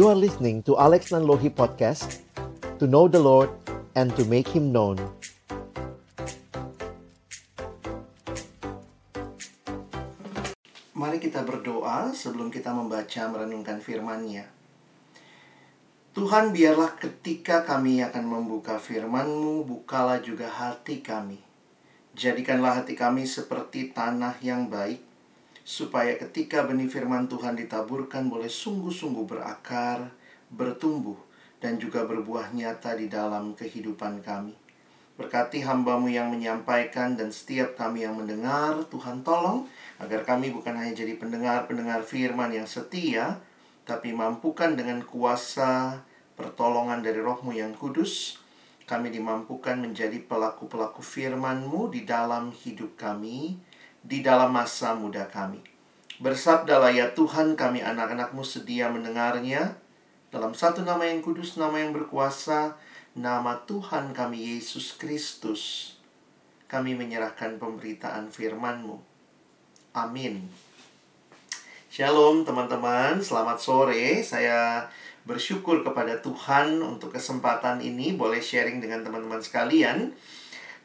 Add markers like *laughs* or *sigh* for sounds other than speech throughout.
You are listening to Alex Nanlohi Podcast To know the Lord and to make Him known Mari kita berdoa sebelum kita membaca merenungkan firman-Nya. Tuhan biarlah ketika kami akan membuka firman-Mu, bukalah juga hati kami. Jadikanlah hati kami seperti tanah yang baik, supaya ketika benih firman Tuhan ditaburkan boleh sungguh-sungguh berakar, bertumbuh, dan juga berbuah nyata di dalam kehidupan kami. Berkati hambamu yang menyampaikan dan setiap kami yang mendengar, Tuhan tolong agar kami bukan hanya jadi pendengar-pendengar firman yang setia, tapi mampukan dengan kuasa pertolongan dari rohmu yang kudus, kami dimampukan menjadi pelaku-pelaku firman-Mu di dalam hidup kami, di dalam masa muda kami. Bersabdalah ya Tuhan kami anak-anakmu sedia mendengarnya, dalam satu nama yang kudus, nama yang berkuasa, nama Tuhan kami Yesus Kristus. Kami menyerahkan pemberitaan firman-Mu. Amin. Shalom teman-teman, selamat sore. Saya bersyukur kepada Tuhan untuk kesempatan ini boleh sharing dengan teman-teman sekalian.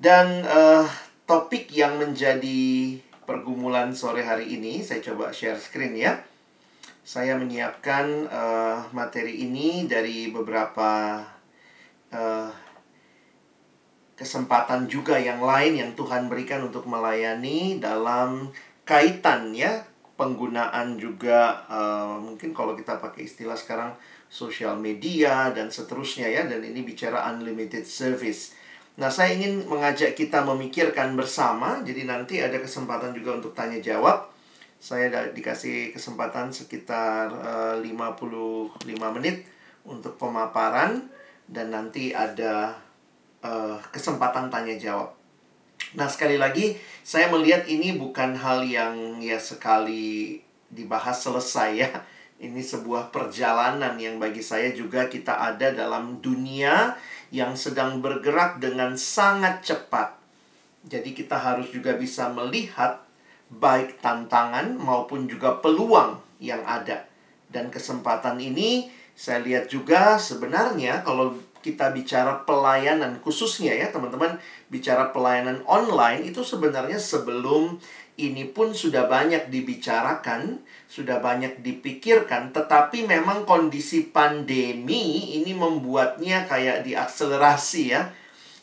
Dan uh, topik yang menjadi pergumulan sore hari ini, saya coba share screen ya. Saya menyiapkan uh, materi ini dari beberapa uh, kesempatan juga yang lain yang Tuhan berikan untuk melayani dalam kaitan ya penggunaan juga uh, mungkin kalau kita pakai istilah sekarang sosial media dan seterusnya ya dan ini bicara unlimited service. Nah, saya ingin mengajak kita memikirkan bersama. Jadi nanti ada kesempatan juga untuk tanya jawab. Saya dikasih kesempatan sekitar uh, 55 menit untuk pemaparan dan nanti ada uh, kesempatan tanya jawab. Nah, sekali lagi saya melihat ini bukan hal yang ya sekali dibahas selesai ya. Ini sebuah perjalanan yang bagi saya juga kita ada dalam dunia yang sedang bergerak dengan sangat cepat. Jadi kita harus juga bisa melihat baik tantangan maupun juga peluang yang ada. Dan kesempatan ini saya lihat juga sebenarnya kalau kita bicara pelayanan khususnya ya teman-teman bicara pelayanan online itu sebenarnya sebelum ini pun sudah banyak dibicarakan, sudah banyak dipikirkan, tetapi memang kondisi pandemi ini membuatnya kayak diakselerasi ya.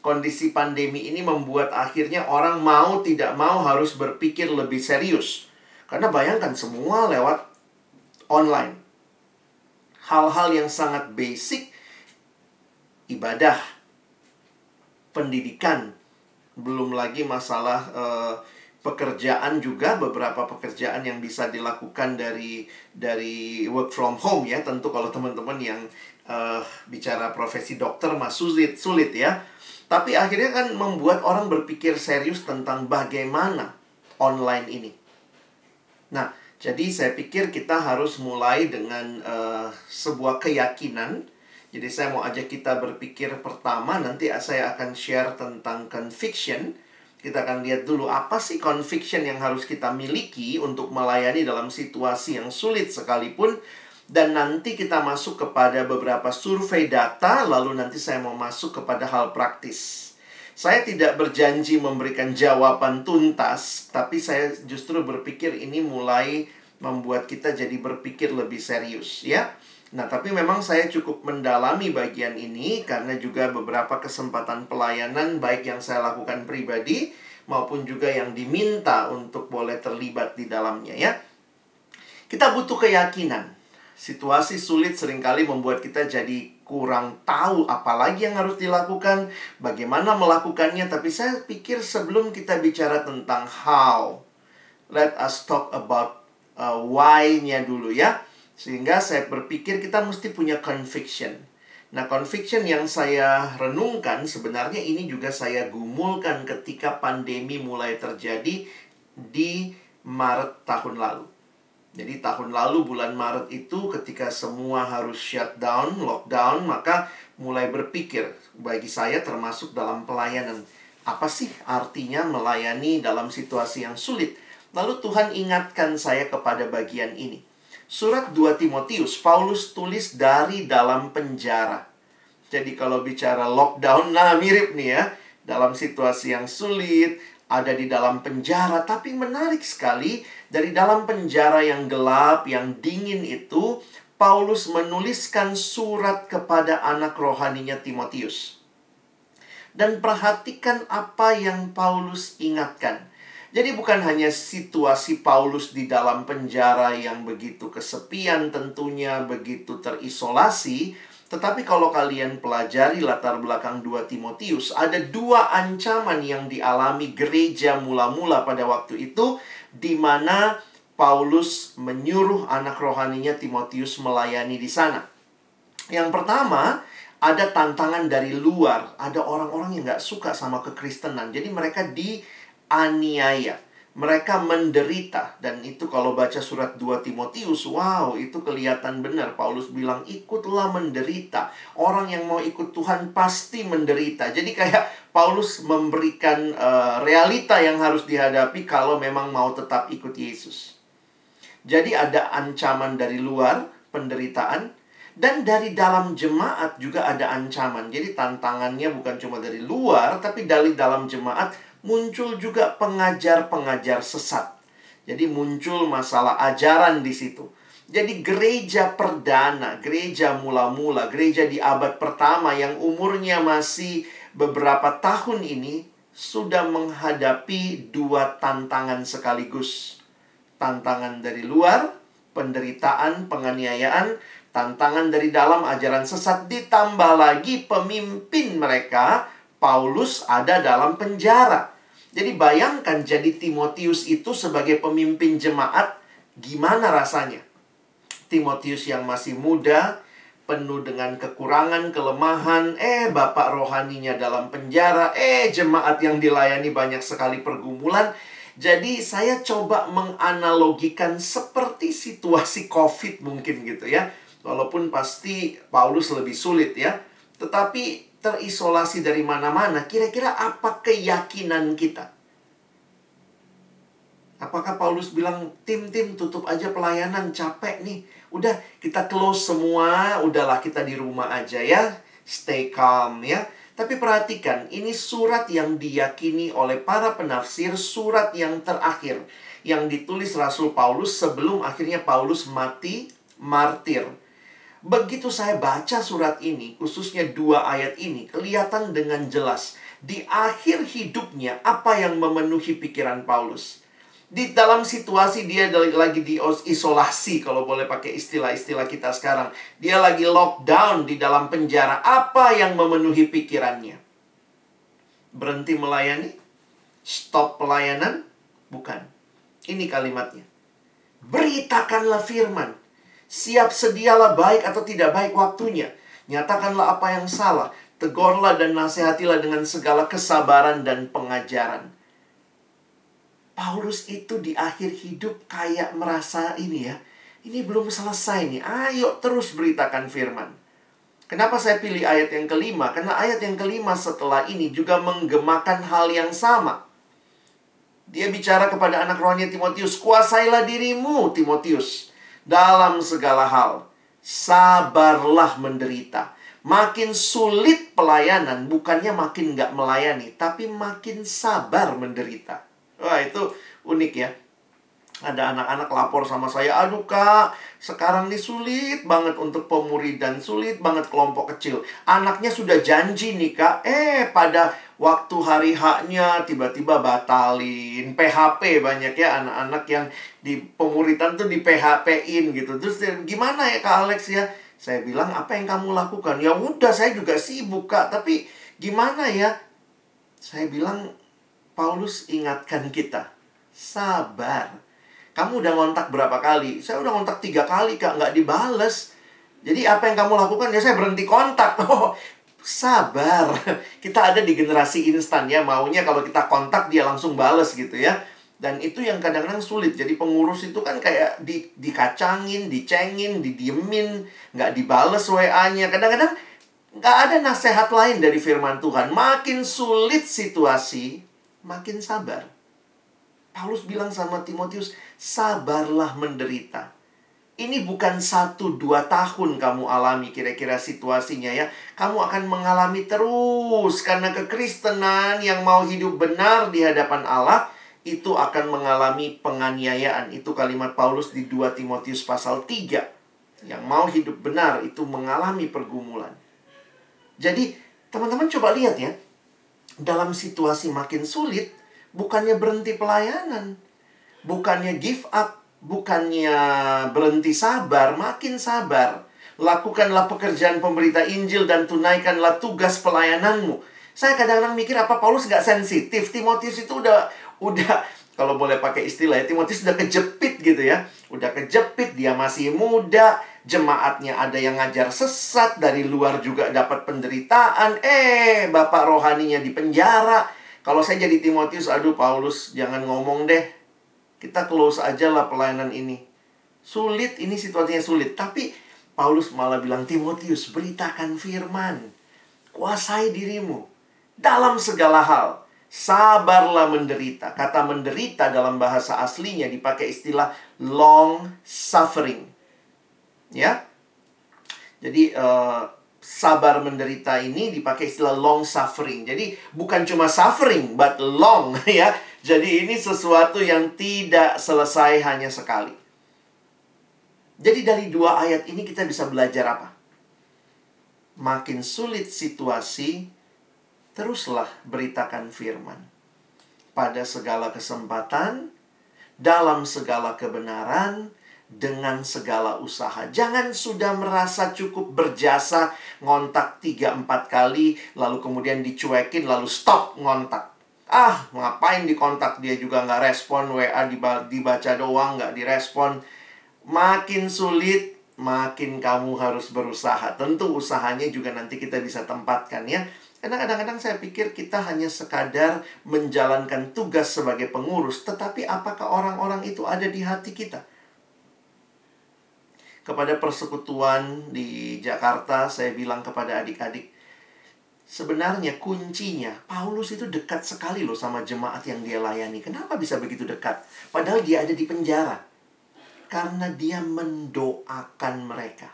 Kondisi pandemi ini membuat akhirnya orang mau tidak mau harus berpikir lebih serius. Karena bayangkan semua lewat online. Hal-hal yang sangat basic ibadah, pendidikan, belum lagi masalah uh, pekerjaan juga beberapa pekerjaan yang bisa dilakukan dari dari work from home ya. Tentu kalau teman-teman yang uh, bicara profesi dokter mas sulit sulit ya. Tapi akhirnya kan membuat orang berpikir serius tentang bagaimana online ini. Nah jadi saya pikir kita harus mulai dengan uh, sebuah keyakinan. Jadi saya mau ajak kita berpikir pertama nanti saya akan share tentang conviction. Kita akan lihat dulu apa sih conviction yang harus kita miliki untuk melayani dalam situasi yang sulit sekalipun dan nanti kita masuk kepada beberapa survei data lalu nanti saya mau masuk kepada hal praktis. Saya tidak berjanji memberikan jawaban tuntas, tapi saya justru berpikir ini mulai membuat kita jadi berpikir lebih serius ya. Nah, tapi memang saya cukup mendalami bagian ini karena juga beberapa kesempatan pelayanan baik yang saya lakukan pribadi maupun juga yang diminta untuk boleh terlibat di dalamnya ya. Kita butuh keyakinan. Situasi sulit sering kali membuat kita jadi kurang tahu apa lagi yang harus dilakukan, bagaimana melakukannya, tapi saya pikir sebelum kita bicara tentang how, let us talk about uh, why-nya dulu ya sehingga saya berpikir kita mesti punya conviction. Nah, conviction yang saya renungkan sebenarnya ini juga saya gumulkan ketika pandemi mulai terjadi di Maret tahun lalu. Jadi tahun lalu bulan Maret itu ketika semua harus shutdown, lockdown, maka mulai berpikir bagi saya termasuk dalam pelayanan. Apa sih artinya melayani dalam situasi yang sulit? Lalu Tuhan ingatkan saya kepada bagian ini Surat 2 Timotius, Paulus tulis dari dalam penjara. Jadi kalau bicara lockdown, nah mirip nih ya. Dalam situasi yang sulit, ada di dalam penjara. Tapi menarik sekali, dari dalam penjara yang gelap, yang dingin itu, Paulus menuliskan surat kepada anak rohaninya Timotius. Dan perhatikan apa yang Paulus ingatkan. Jadi bukan hanya situasi Paulus di dalam penjara yang begitu kesepian tentunya, begitu terisolasi, tetapi kalau kalian pelajari latar belakang dua Timotius, ada dua ancaman yang dialami gereja mula-mula pada waktu itu, di mana Paulus menyuruh anak rohaninya Timotius melayani di sana. Yang pertama, ada tantangan dari luar. Ada orang-orang yang nggak suka sama kekristenan. Jadi mereka di aniaya. Mereka menderita dan itu kalau baca surat 2 Timotius, wow, itu kelihatan benar. Paulus bilang ikutlah menderita. Orang yang mau ikut Tuhan pasti menderita. Jadi kayak Paulus memberikan uh, realita yang harus dihadapi kalau memang mau tetap ikut Yesus. Jadi ada ancaman dari luar, penderitaan, dan dari dalam jemaat juga ada ancaman. Jadi tantangannya bukan cuma dari luar, tapi dari dalam jemaat muncul juga pengajar-pengajar sesat. Jadi muncul masalah ajaran di situ. Jadi gereja perdana, gereja mula-mula, gereja di abad pertama yang umurnya masih beberapa tahun ini sudah menghadapi dua tantangan sekaligus. Tantangan dari luar, penderitaan, penganiayaan, tantangan dari dalam ajaran sesat ditambah lagi pemimpin mereka Paulus ada dalam penjara. Jadi bayangkan jadi Timotius itu sebagai pemimpin jemaat gimana rasanya? Timotius yang masih muda, penuh dengan kekurangan, kelemahan, eh bapak rohaninya dalam penjara, eh jemaat yang dilayani banyak sekali pergumulan. Jadi saya coba menganalogikan seperti situasi Covid mungkin gitu ya. Walaupun pasti Paulus lebih sulit ya. Tetapi terisolasi dari mana-mana, kira-kira apa keyakinan kita? Apakah Paulus bilang, tim-tim tutup aja pelayanan, capek nih. Udah, kita close semua, udahlah kita di rumah aja ya. Stay calm ya. Tapi perhatikan, ini surat yang diyakini oleh para penafsir, surat yang terakhir. Yang ditulis Rasul Paulus sebelum akhirnya Paulus mati martir. Begitu saya baca surat ini, khususnya dua ayat ini, kelihatan dengan jelas di akhir hidupnya apa yang memenuhi pikiran Paulus. Di dalam situasi dia lagi di isolasi, kalau boleh pakai istilah-istilah kita sekarang. Dia lagi lockdown di dalam penjara. Apa yang memenuhi pikirannya? Berhenti melayani? Stop pelayanan? Bukan. Ini kalimatnya. Beritakanlah firman Siap sedialah baik atau tidak baik waktunya. Nyatakanlah apa yang salah. Tegurlah dan nasihatilah dengan segala kesabaran dan pengajaran. Paulus itu di akhir hidup kayak merasa ini ya. Ini belum selesai nih. Ayo terus beritakan firman. Kenapa saya pilih ayat yang kelima? Karena ayat yang kelima setelah ini juga menggemakan hal yang sama. Dia bicara kepada anak rohani Timotius, kuasailah dirimu, Timotius dalam segala hal. Sabarlah menderita. Makin sulit pelayanan, bukannya makin nggak melayani, tapi makin sabar menderita. Wah, itu unik ya. Ada anak-anak lapor sama saya, aduh kak, sekarang ini sulit banget untuk pemuridan, sulit banget kelompok kecil. Anaknya sudah janji nih kak, eh pada waktu hari haknya tiba-tiba batalin. PHP banyak ya anak-anak yang di pemuritan tuh di PHP-in gitu. Terus gimana ya Kak Alex ya? Saya bilang apa yang kamu lakukan? Ya udah saya juga sibuk Kak. Tapi gimana ya? Saya bilang Paulus ingatkan kita. Sabar. Kamu udah ngontak berapa kali? Saya udah ngontak tiga kali Kak. Nggak dibales. Jadi apa yang kamu lakukan? Ya saya berhenti kontak. *laughs* Oh sabar. *laughs* Kita ada di generasi instan ya, maunya kalau kita kontak dia langsung bales gitu ya. Dan itu yang kadang-kadang sulit. Jadi pengurus itu kan kayak di, dikacangin, dicengin, didiemin, nggak dibales WA-nya. Kadang-kadang nggak ada nasihat lain dari firman Tuhan. Makin sulit situasi, makin sabar. Paulus bilang sama Timotius, sabarlah menderita. Ini bukan satu dua tahun kamu alami kira-kira situasinya ya. Kamu akan mengalami terus karena kekristenan yang mau hidup benar di hadapan Allah itu akan mengalami penganiayaan. Itu kalimat Paulus di 2 Timotius pasal 3. Yang mau hidup benar itu mengalami pergumulan. Jadi, teman-teman coba lihat ya. Dalam situasi makin sulit, bukannya berhenti pelayanan, bukannya give up, bukannya berhenti sabar, makin sabar. Lakukanlah pekerjaan pemberita Injil dan tunaikanlah tugas pelayananmu. Saya kadang-kadang mikir apa Paulus gak sensitif. Timotius itu udah udah kalau boleh pakai istilah ya Timotius udah kejepit gitu ya. Udah kejepit, dia masih muda, jemaatnya ada yang ngajar sesat, dari luar juga dapat penderitaan. Eh, bapak rohaninya di penjara. Kalau saya jadi Timotius, aduh Paulus jangan ngomong deh kita close aja lah pelayanan ini. Sulit, ini situasinya sulit. Tapi Paulus malah bilang, Timotius, beritakan firman. Kuasai dirimu. Dalam segala hal. Sabarlah menderita. Kata menderita dalam bahasa aslinya dipakai istilah long suffering. Ya. Jadi uh, sabar menderita ini dipakai istilah long suffering. Jadi bukan cuma suffering but long *laughs* ya. Jadi ini sesuatu yang tidak selesai hanya sekali. Jadi dari dua ayat ini kita bisa belajar apa? Makin sulit situasi, teruslah beritakan firman. Pada segala kesempatan, dalam segala kebenaran, dengan segala usaha. Jangan sudah merasa cukup berjasa ngontak 3-4 kali, lalu kemudian dicuekin, lalu stop ngontak ah ngapain dikontak? Dia juga nggak respon. WA dibaca doang nggak direspon. Makin sulit makin kamu harus berusaha. Tentu usahanya juga nanti kita bisa tempatkan ya. Karena kadang-kadang saya pikir kita hanya sekadar menjalankan tugas sebagai pengurus tetapi apakah orang-orang itu ada di hati kita? Kepada persekutuan di Jakarta saya bilang kepada adik-adik Sebenarnya kuncinya, Paulus itu dekat sekali loh sama jemaat yang dia layani. Kenapa bisa begitu dekat? Padahal dia ada di penjara. Karena dia mendoakan mereka.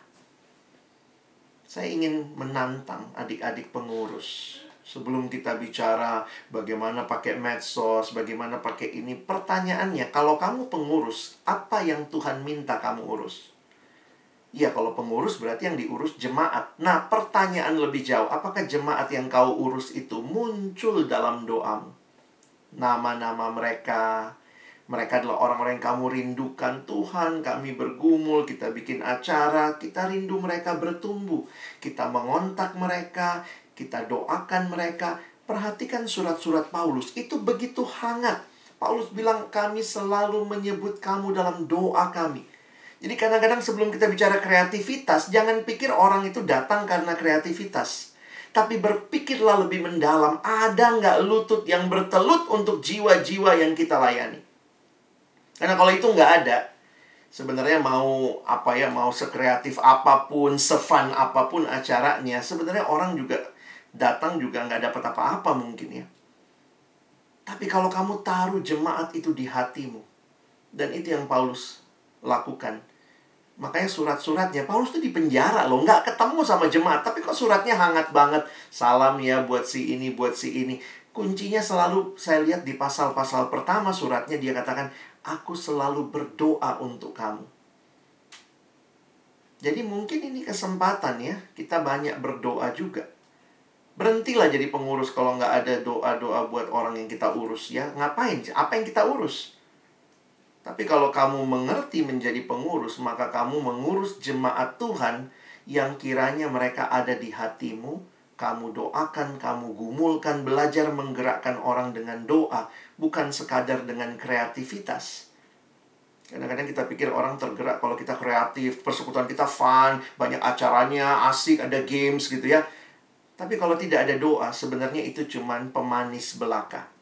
Saya ingin menantang adik-adik pengurus. Sebelum kita bicara bagaimana pakai medsos, bagaimana pakai ini, pertanyaannya, kalau kamu pengurus, apa yang Tuhan minta kamu urus? Ya kalau pengurus berarti yang diurus jemaat. Nah pertanyaan lebih jauh, apakah jemaat yang kau urus itu muncul dalam doamu? Nama-nama mereka, mereka adalah orang-orang yang kamu rindukan Tuhan, kami bergumul, kita bikin acara, kita rindu mereka bertumbuh. Kita mengontak mereka, kita doakan mereka. Perhatikan surat-surat Paulus, itu begitu hangat. Paulus bilang, kami selalu menyebut kamu dalam doa kami. Jadi kadang-kadang sebelum kita bicara kreativitas, jangan pikir orang itu datang karena kreativitas. Tapi berpikirlah lebih mendalam, ada nggak lutut yang bertelut untuk jiwa-jiwa yang kita layani. Karena kalau itu nggak ada, sebenarnya mau apa ya, mau sekreatif apa pun, sefun apa pun acaranya, sebenarnya orang juga datang juga nggak dapat apa-apa mungkin ya. Tapi kalau kamu taruh jemaat itu di hatimu, dan itu yang Paulus lakukan. Makanya surat-suratnya, Paulus tuh di penjara loh, nggak ketemu sama jemaat, tapi kok suratnya hangat banget. Salam ya buat si ini, buat si ini. Kuncinya selalu saya lihat di pasal-pasal pertama suratnya dia katakan, aku selalu berdoa untuk kamu. Jadi mungkin ini kesempatan ya, kita banyak berdoa juga. Berhentilah jadi pengurus kalau nggak ada doa-doa buat orang yang kita urus ya. Ngapain? Apa yang kita urus? Tapi kalau kamu mengerti menjadi pengurus, maka kamu mengurus jemaat Tuhan yang kiranya mereka ada di hatimu. Kamu doakan, kamu gumulkan, belajar menggerakkan orang dengan doa, bukan sekadar dengan kreativitas. Kadang-kadang kita pikir orang tergerak kalau kita kreatif, persekutuan kita fun, banyak acaranya, asik, ada games gitu ya. Tapi kalau tidak ada doa, sebenarnya itu cuman pemanis belaka.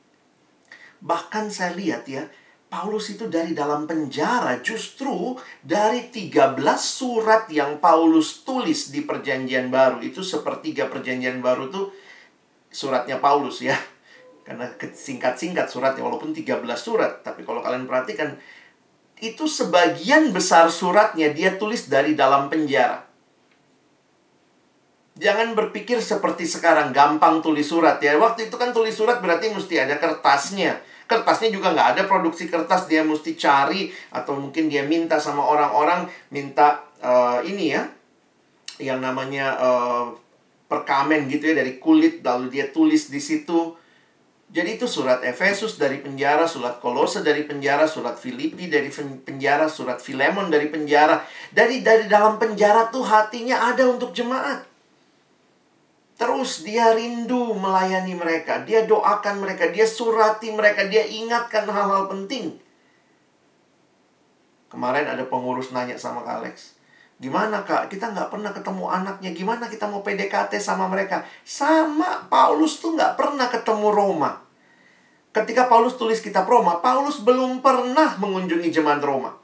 Bahkan saya lihat ya, Paulus itu dari dalam penjara justru dari 13 surat yang Paulus tulis di perjanjian baru itu sepertiga perjanjian baru tuh suratnya Paulus ya karena singkat-singkat suratnya walaupun 13 surat tapi kalau kalian perhatikan itu sebagian besar suratnya dia tulis dari dalam penjara. Jangan berpikir seperti sekarang gampang tulis surat ya. Waktu itu kan tulis surat berarti mesti ada kertasnya. Kertasnya juga nggak ada produksi kertas dia mesti cari atau mungkin dia minta sama orang-orang minta uh, ini ya yang namanya uh, perkamen gitu ya dari kulit lalu dia tulis di situ. Jadi itu surat Efesus dari penjara, surat Kolose dari penjara, surat Filipi dari penjara, surat Filemon dari penjara. Dari dari dalam penjara tuh hatinya ada untuk jemaat. Terus dia rindu melayani mereka, dia doakan mereka, dia surati mereka, dia ingatkan hal-hal penting. Kemarin ada pengurus nanya sama Kak Alex, gimana kak, kita nggak pernah ketemu anaknya, gimana kita mau PDKT sama mereka? Sama, Paulus tuh nggak pernah ketemu Roma. Ketika Paulus tulis kitab Roma, Paulus belum pernah mengunjungi jemaat Roma.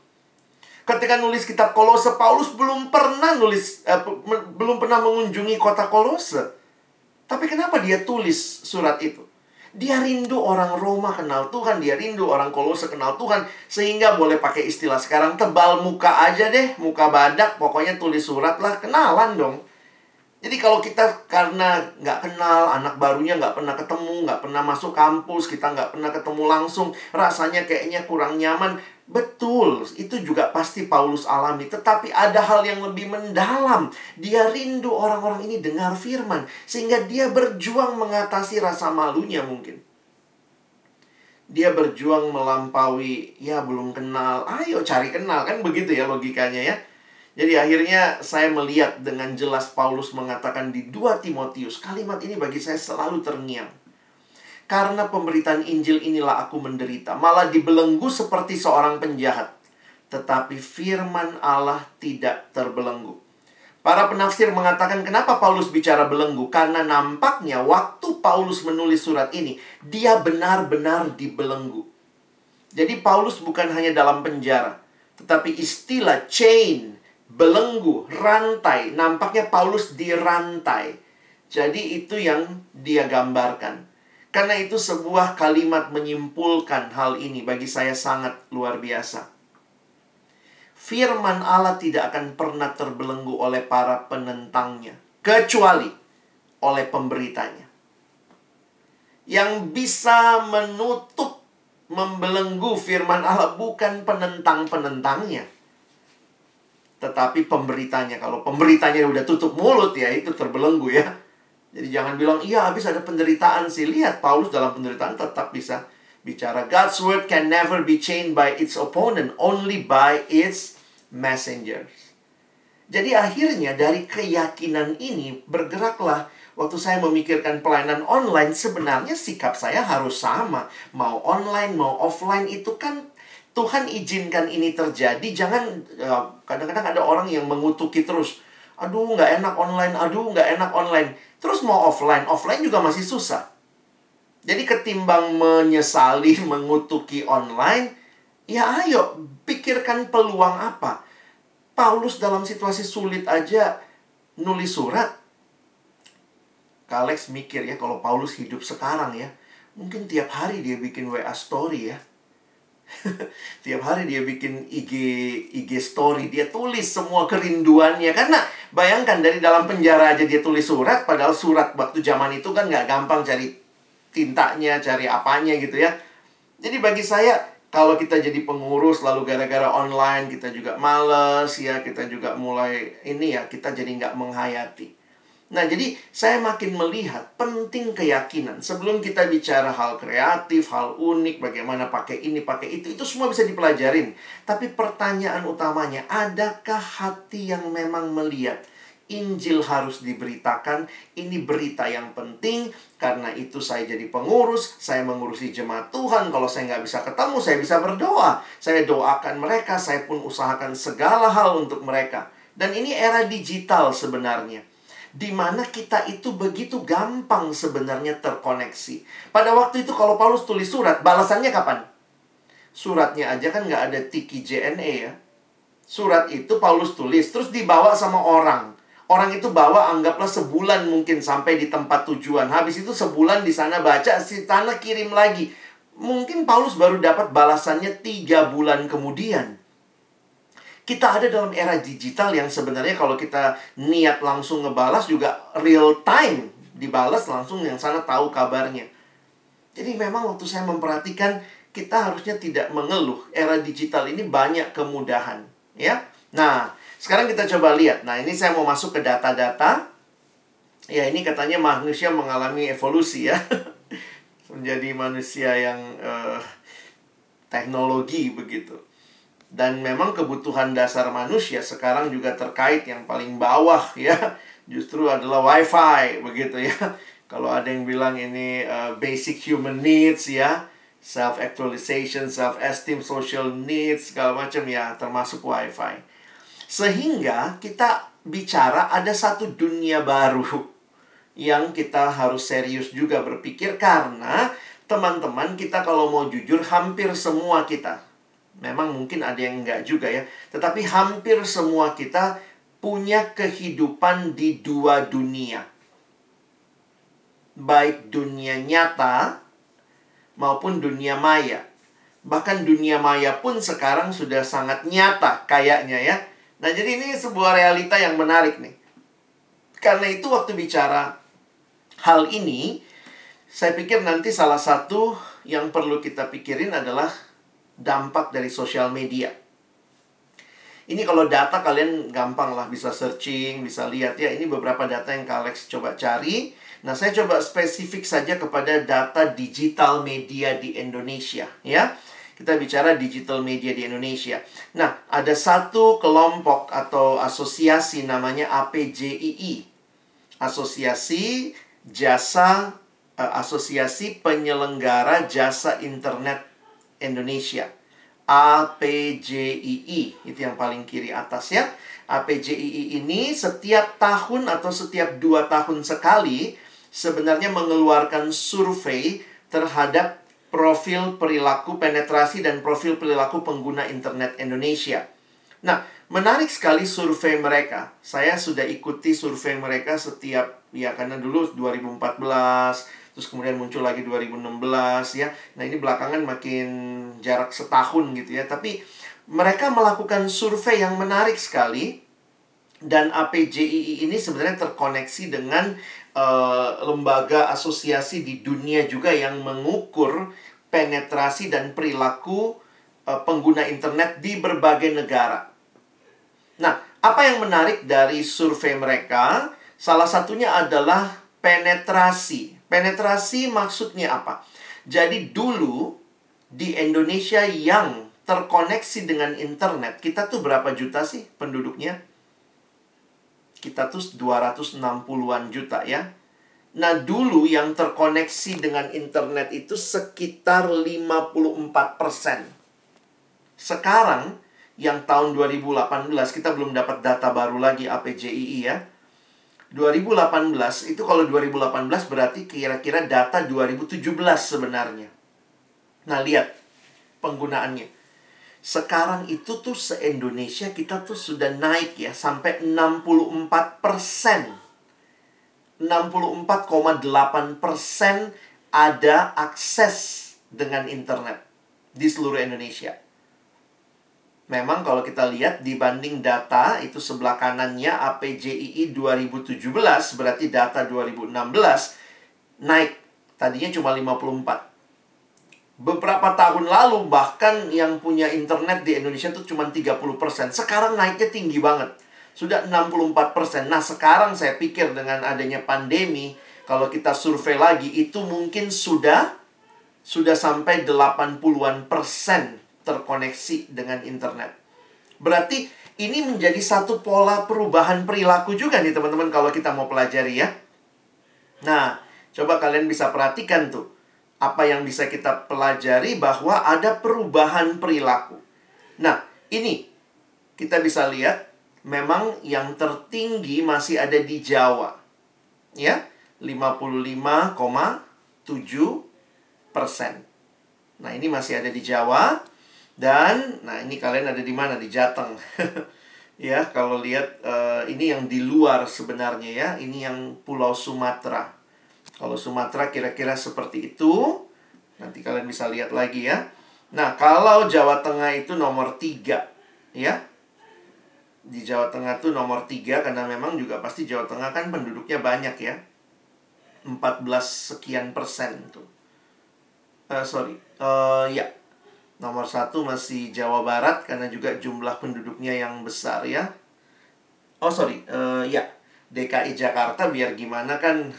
Ketika nulis kitab Kolose, Paulus belum pernah nulis, eh, belum pernah mengunjungi kota Kolose. Tapi kenapa dia tulis surat itu? Dia rindu orang Roma kenal Tuhan, dia rindu orang Kolose kenal Tuhan, sehingga boleh pakai istilah sekarang tebal muka aja deh, muka badak, pokoknya tulis surat lah, kenalan dong. Jadi kalau kita karena nggak kenal, anak barunya nggak pernah ketemu, nggak pernah masuk kampus, kita nggak pernah ketemu langsung, rasanya kayaknya kurang nyaman. Betul, itu juga pasti Paulus alami. Tetapi ada hal yang lebih mendalam. Dia rindu orang-orang ini dengar firman. Sehingga dia berjuang mengatasi rasa malunya mungkin. Dia berjuang melampaui, ya belum kenal. Ayo cari kenal, kan begitu ya logikanya ya. Jadi akhirnya saya melihat dengan jelas Paulus mengatakan di 2 Timotius. Kalimat ini bagi saya selalu terngiang. Karena pemberitaan Injil inilah aku menderita, malah dibelenggu seperti seorang penjahat. Tetapi firman Allah tidak terbelenggu. Para penafsir mengatakan kenapa Paulus bicara belenggu? Karena nampaknya waktu Paulus menulis surat ini, dia benar-benar dibelenggu. Jadi Paulus bukan hanya dalam penjara, tetapi istilah chain, belenggu, rantai, nampaknya Paulus dirantai. Jadi itu yang dia gambarkan. Karena itu sebuah kalimat menyimpulkan hal ini bagi saya sangat luar biasa. Firman Allah tidak akan pernah terbelenggu oleh para penentangnya. Kecuali oleh pemberitanya. Yang bisa menutup, membelenggu firman Allah bukan penentang-penentangnya. Tetapi pemberitanya. Kalau pemberitanya udah tutup mulut ya itu terbelenggu ya. Jadi jangan bilang, iya habis ada penderitaan sih. Lihat, Paulus dalam penderitaan tetap bisa bicara. God's word can never be chained by its opponent, only by its messengers. Jadi akhirnya dari keyakinan ini bergeraklah waktu saya memikirkan pelayanan online sebenarnya sikap saya harus sama. Mau online, mau offline itu kan Tuhan izinkan ini terjadi. Jangan ya, kadang-kadang ada orang yang mengutuki terus. Aduh nggak enak online, aduh nggak enak online Terus mau offline, offline juga masih susah. Jadi ketimbang menyesali *laughs* mengutuki online, ya ayo pikirkan peluang apa. Paulus dalam situasi sulit aja nulis surat. Kalex mikir ya kalau Paulus hidup sekarang ya, mungkin tiap hari dia bikin WA story ya. *laughs* Tiap hari dia bikin IG IG story, dia tulis semua kerinduannya karena bayangkan dari dalam penjara aja dia tulis surat padahal surat waktu zaman itu kan nggak gampang cari tintanya, cari apanya gitu ya. Jadi bagi saya kalau kita jadi pengurus lalu gara-gara online kita juga males ya, kita juga mulai ini ya, kita jadi nggak menghayati. Nah, jadi saya makin melihat penting keyakinan. Sebelum kita bicara hal kreatif, hal unik, bagaimana pakai ini, pakai itu, itu semua bisa dipelajarin. Tapi pertanyaan utamanya, adakah hati yang memang melihat Injil harus diberitakan. Ini berita yang penting. Karena itu saya jadi pengurus. Saya mengurusi jemaat Tuhan. Kalau saya nggak bisa ketemu, saya bisa berdoa. Saya doakan mereka. Saya pun usahakan segala hal untuk mereka. Dan ini era digital sebenarnya di mana kita itu begitu gampang sebenarnya terkoneksi. Pada waktu itu kalau Paulus tulis surat, balasannya kapan? Suratnya aja kan nggak ada tiki JNE ya. Surat itu Paulus tulis, terus dibawa sama orang. Orang itu bawa anggaplah sebulan mungkin sampai di tempat tujuan. Habis itu sebulan di sana baca, si tanah kirim lagi. Mungkin Paulus baru dapat balasannya tiga bulan kemudian. Kita ada dalam era digital yang sebenarnya kalau kita niat langsung ngebalas juga real time dibalas langsung yang sana tahu kabarnya. Jadi memang waktu saya memperhatikan kita harusnya tidak mengeluh. Era digital ini banyak kemudahan, ya. Nah, sekarang kita coba lihat. Nah, ini saya mau masuk ke data-data. Ya, ini katanya manusia mengalami evolusi ya. *laughs* Menjadi manusia yang uh, teknologi begitu. Dan memang kebutuhan dasar manusia sekarang juga terkait yang paling bawah *laughs* ya, justru adalah wifi begitu ya. Kalau ada yang bilang ini uh, basic human needs ya, self actualization, self esteem, social needs segala macam ya, termasuk wifi. Sehingga kita bicara ada satu dunia baru *laughs* yang kita harus serius juga berpikir karena teman-teman kita kalau mau jujur hampir semua kita Memang mungkin ada yang enggak juga ya. Tetapi hampir semua kita punya kehidupan di dua dunia. Baik dunia nyata maupun dunia maya. Bahkan dunia maya pun sekarang sudah sangat nyata kayaknya ya. Nah, jadi ini sebuah realita yang menarik nih. Karena itu waktu bicara hal ini, saya pikir nanti salah satu yang perlu kita pikirin adalah dampak dari sosial media. Ini kalau data kalian gampang lah bisa searching, bisa lihat ya. Ini beberapa data yang Kalex coba cari. Nah, saya coba spesifik saja kepada data digital media di Indonesia ya. Kita bicara digital media di Indonesia. Nah, ada satu kelompok atau asosiasi namanya APJII. Asosiasi Jasa uh, Asosiasi Penyelenggara Jasa Internet Indonesia. APJII itu yang paling kiri atas ya. APJII ini setiap tahun atau setiap dua tahun sekali sebenarnya mengeluarkan survei terhadap profil perilaku penetrasi dan profil perilaku pengguna internet Indonesia. Nah, menarik sekali survei mereka. Saya sudah ikuti survei mereka setiap ya karena dulu 2014 terus kemudian muncul lagi 2016 ya. Nah, ini belakangan makin jarak setahun gitu ya. Tapi mereka melakukan survei yang menarik sekali dan APJII ini sebenarnya terkoneksi dengan uh, lembaga asosiasi di dunia juga yang mengukur penetrasi dan perilaku uh, pengguna internet di berbagai negara. Nah, apa yang menarik dari survei mereka? Salah satunya adalah penetrasi Penetrasi maksudnya apa? Jadi dulu di Indonesia yang terkoneksi dengan internet, kita tuh berapa juta sih penduduknya? Kita tuh 260-an juta ya. Nah, dulu yang terkoneksi dengan internet itu sekitar 54%. Sekarang yang tahun 2018 kita belum dapat data baru lagi APJII ya 2018 itu kalau 2018 berarti kira-kira data 2017 sebenarnya. Nah, lihat penggunaannya. Sekarang itu tuh se-Indonesia kita tuh sudah naik ya sampai 64 persen. 64,8 persen ada akses dengan internet di seluruh Indonesia. Memang kalau kita lihat dibanding data itu sebelah kanannya APJII 2017 berarti data 2016 naik. Tadinya cuma 54. Beberapa tahun lalu bahkan yang punya internet di Indonesia itu cuma 30%. Sekarang naiknya tinggi banget. Sudah 64%. Nah, sekarang saya pikir dengan adanya pandemi kalau kita survei lagi itu mungkin sudah sudah sampai 80-an persen terkoneksi dengan internet. Berarti ini menjadi satu pola perubahan perilaku juga nih teman-teman kalau kita mau pelajari ya. Nah, coba kalian bisa perhatikan tuh apa yang bisa kita pelajari bahwa ada perubahan perilaku. Nah, ini kita bisa lihat memang yang tertinggi masih ada di Jawa. Ya, 55,7 persen. Nah, ini masih ada di Jawa. Dan nah ini kalian ada di mana di Jateng. *laughs* ya, kalau lihat uh, ini yang di luar sebenarnya ya, ini yang Pulau Sumatera. Kalau Sumatera kira-kira seperti itu. Nanti kalian bisa lihat lagi ya. Nah, kalau Jawa Tengah itu nomor tiga ya. Di Jawa Tengah tuh nomor 3 karena memang juga pasti Jawa Tengah kan penduduknya banyak ya. 14 sekian persen tuh. Uh, sorry, uh, ya nomor satu masih Jawa Barat karena juga jumlah penduduknya yang besar ya. Oh sorry, uh, ya DKI Jakarta biar gimana kan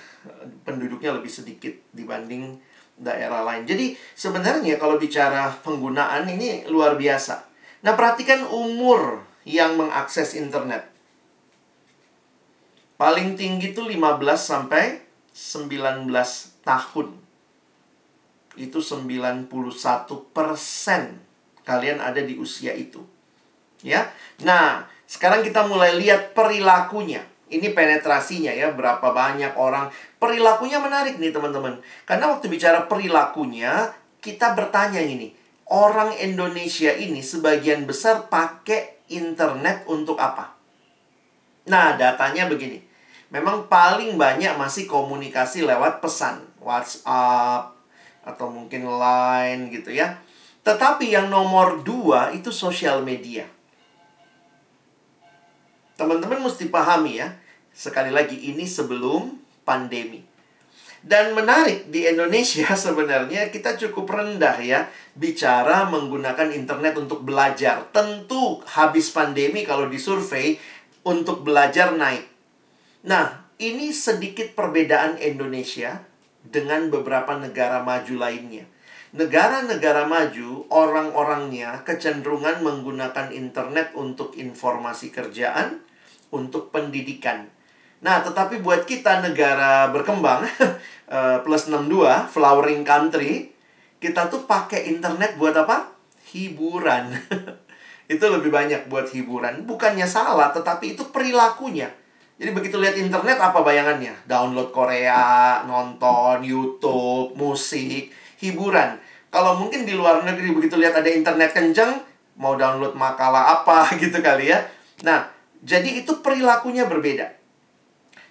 penduduknya lebih sedikit dibanding daerah lain. Jadi sebenarnya kalau bicara penggunaan ini luar biasa. Nah, perhatikan umur yang mengakses internet. Paling tinggi itu 15 sampai 19 tahun. Itu 91 persen kalian ada di usia itu. Ya. Nah, sekarang kita mulai lihat perilakunya. Ini penetrasinya ya, berapa banyak orang. Perilakunya menarik nih teman-teman. Karena waktu bicara perilakunya, kita bertanya ini. Orang Indonesia ini sebagian besar pakai internet untuk apa? Nah, datanya begini. Memang paling banyak masih komunikasi lewat pesan. WhatsApp, atau mungkin Line gitu ya. Tetapi yang nomor dua itu sosial media. Teman-teman mesti pahami ya, Sekali lagi, ini sebelum pandemi. Dan menarik di Indonesia *laughs* sebenarnya kita cukup rendah ya bicara menggunakan internet untuk belajar. Tentu habis pandemi kalau disurvei untuk belajar naik. Nah, ini sedikit perbedaan Indonesia dengan beberapa negara maju lainnya. Negara-negara maju, orang-orangnya kecenderungan menggunakan internet untuk informasi kerjaan, untuk pendidikan. Nah, tetapi buat kita negara berkembang *laughs* eh, plus 62, flowering country, kita tuh pakai internet buat apa? Hiburan. *laughs* itu lebih banyak buat hiburan. Bukannya salah, tetapi itu perilakunya. Jadi begitu lihat internet apa bayangannya? Download Korea, nonton YouTube, musik, hiburan. Kalau mungkin di luar negeri begitu lihat ada internet kenceng, mau download makalah apa *laughs* gitu kali ya. Nah, jadi itu perilakunya berbeda.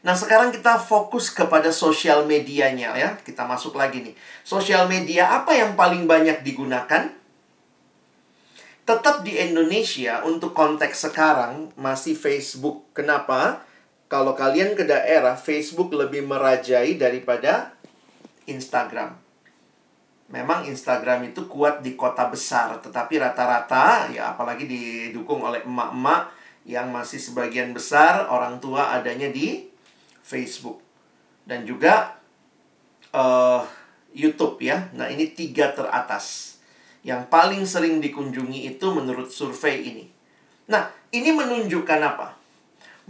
Nah, sekarang kita fokus kepada sosial medianya ya. Kita masuk lagi nih. Sosial media apa yang paling banyak digunakan? Tetap di Indonesia untuk konteks sekarang masih Facebook. Kenapa? Kalau kalian ke daerah, Facebook lebih merajai daripada Instagram. Memang Instagram itu kuat di kota besar, tetapi rata-rata ya apalagi didukung oleh emak-emak yang masih sebagian besar orang tua adanya di Facebook dan juga uh, YouTube ya. Nah ini tiga teratas yang paling sering dikunjungi itu menurut survei ini. Nah ini menunjukkan apa?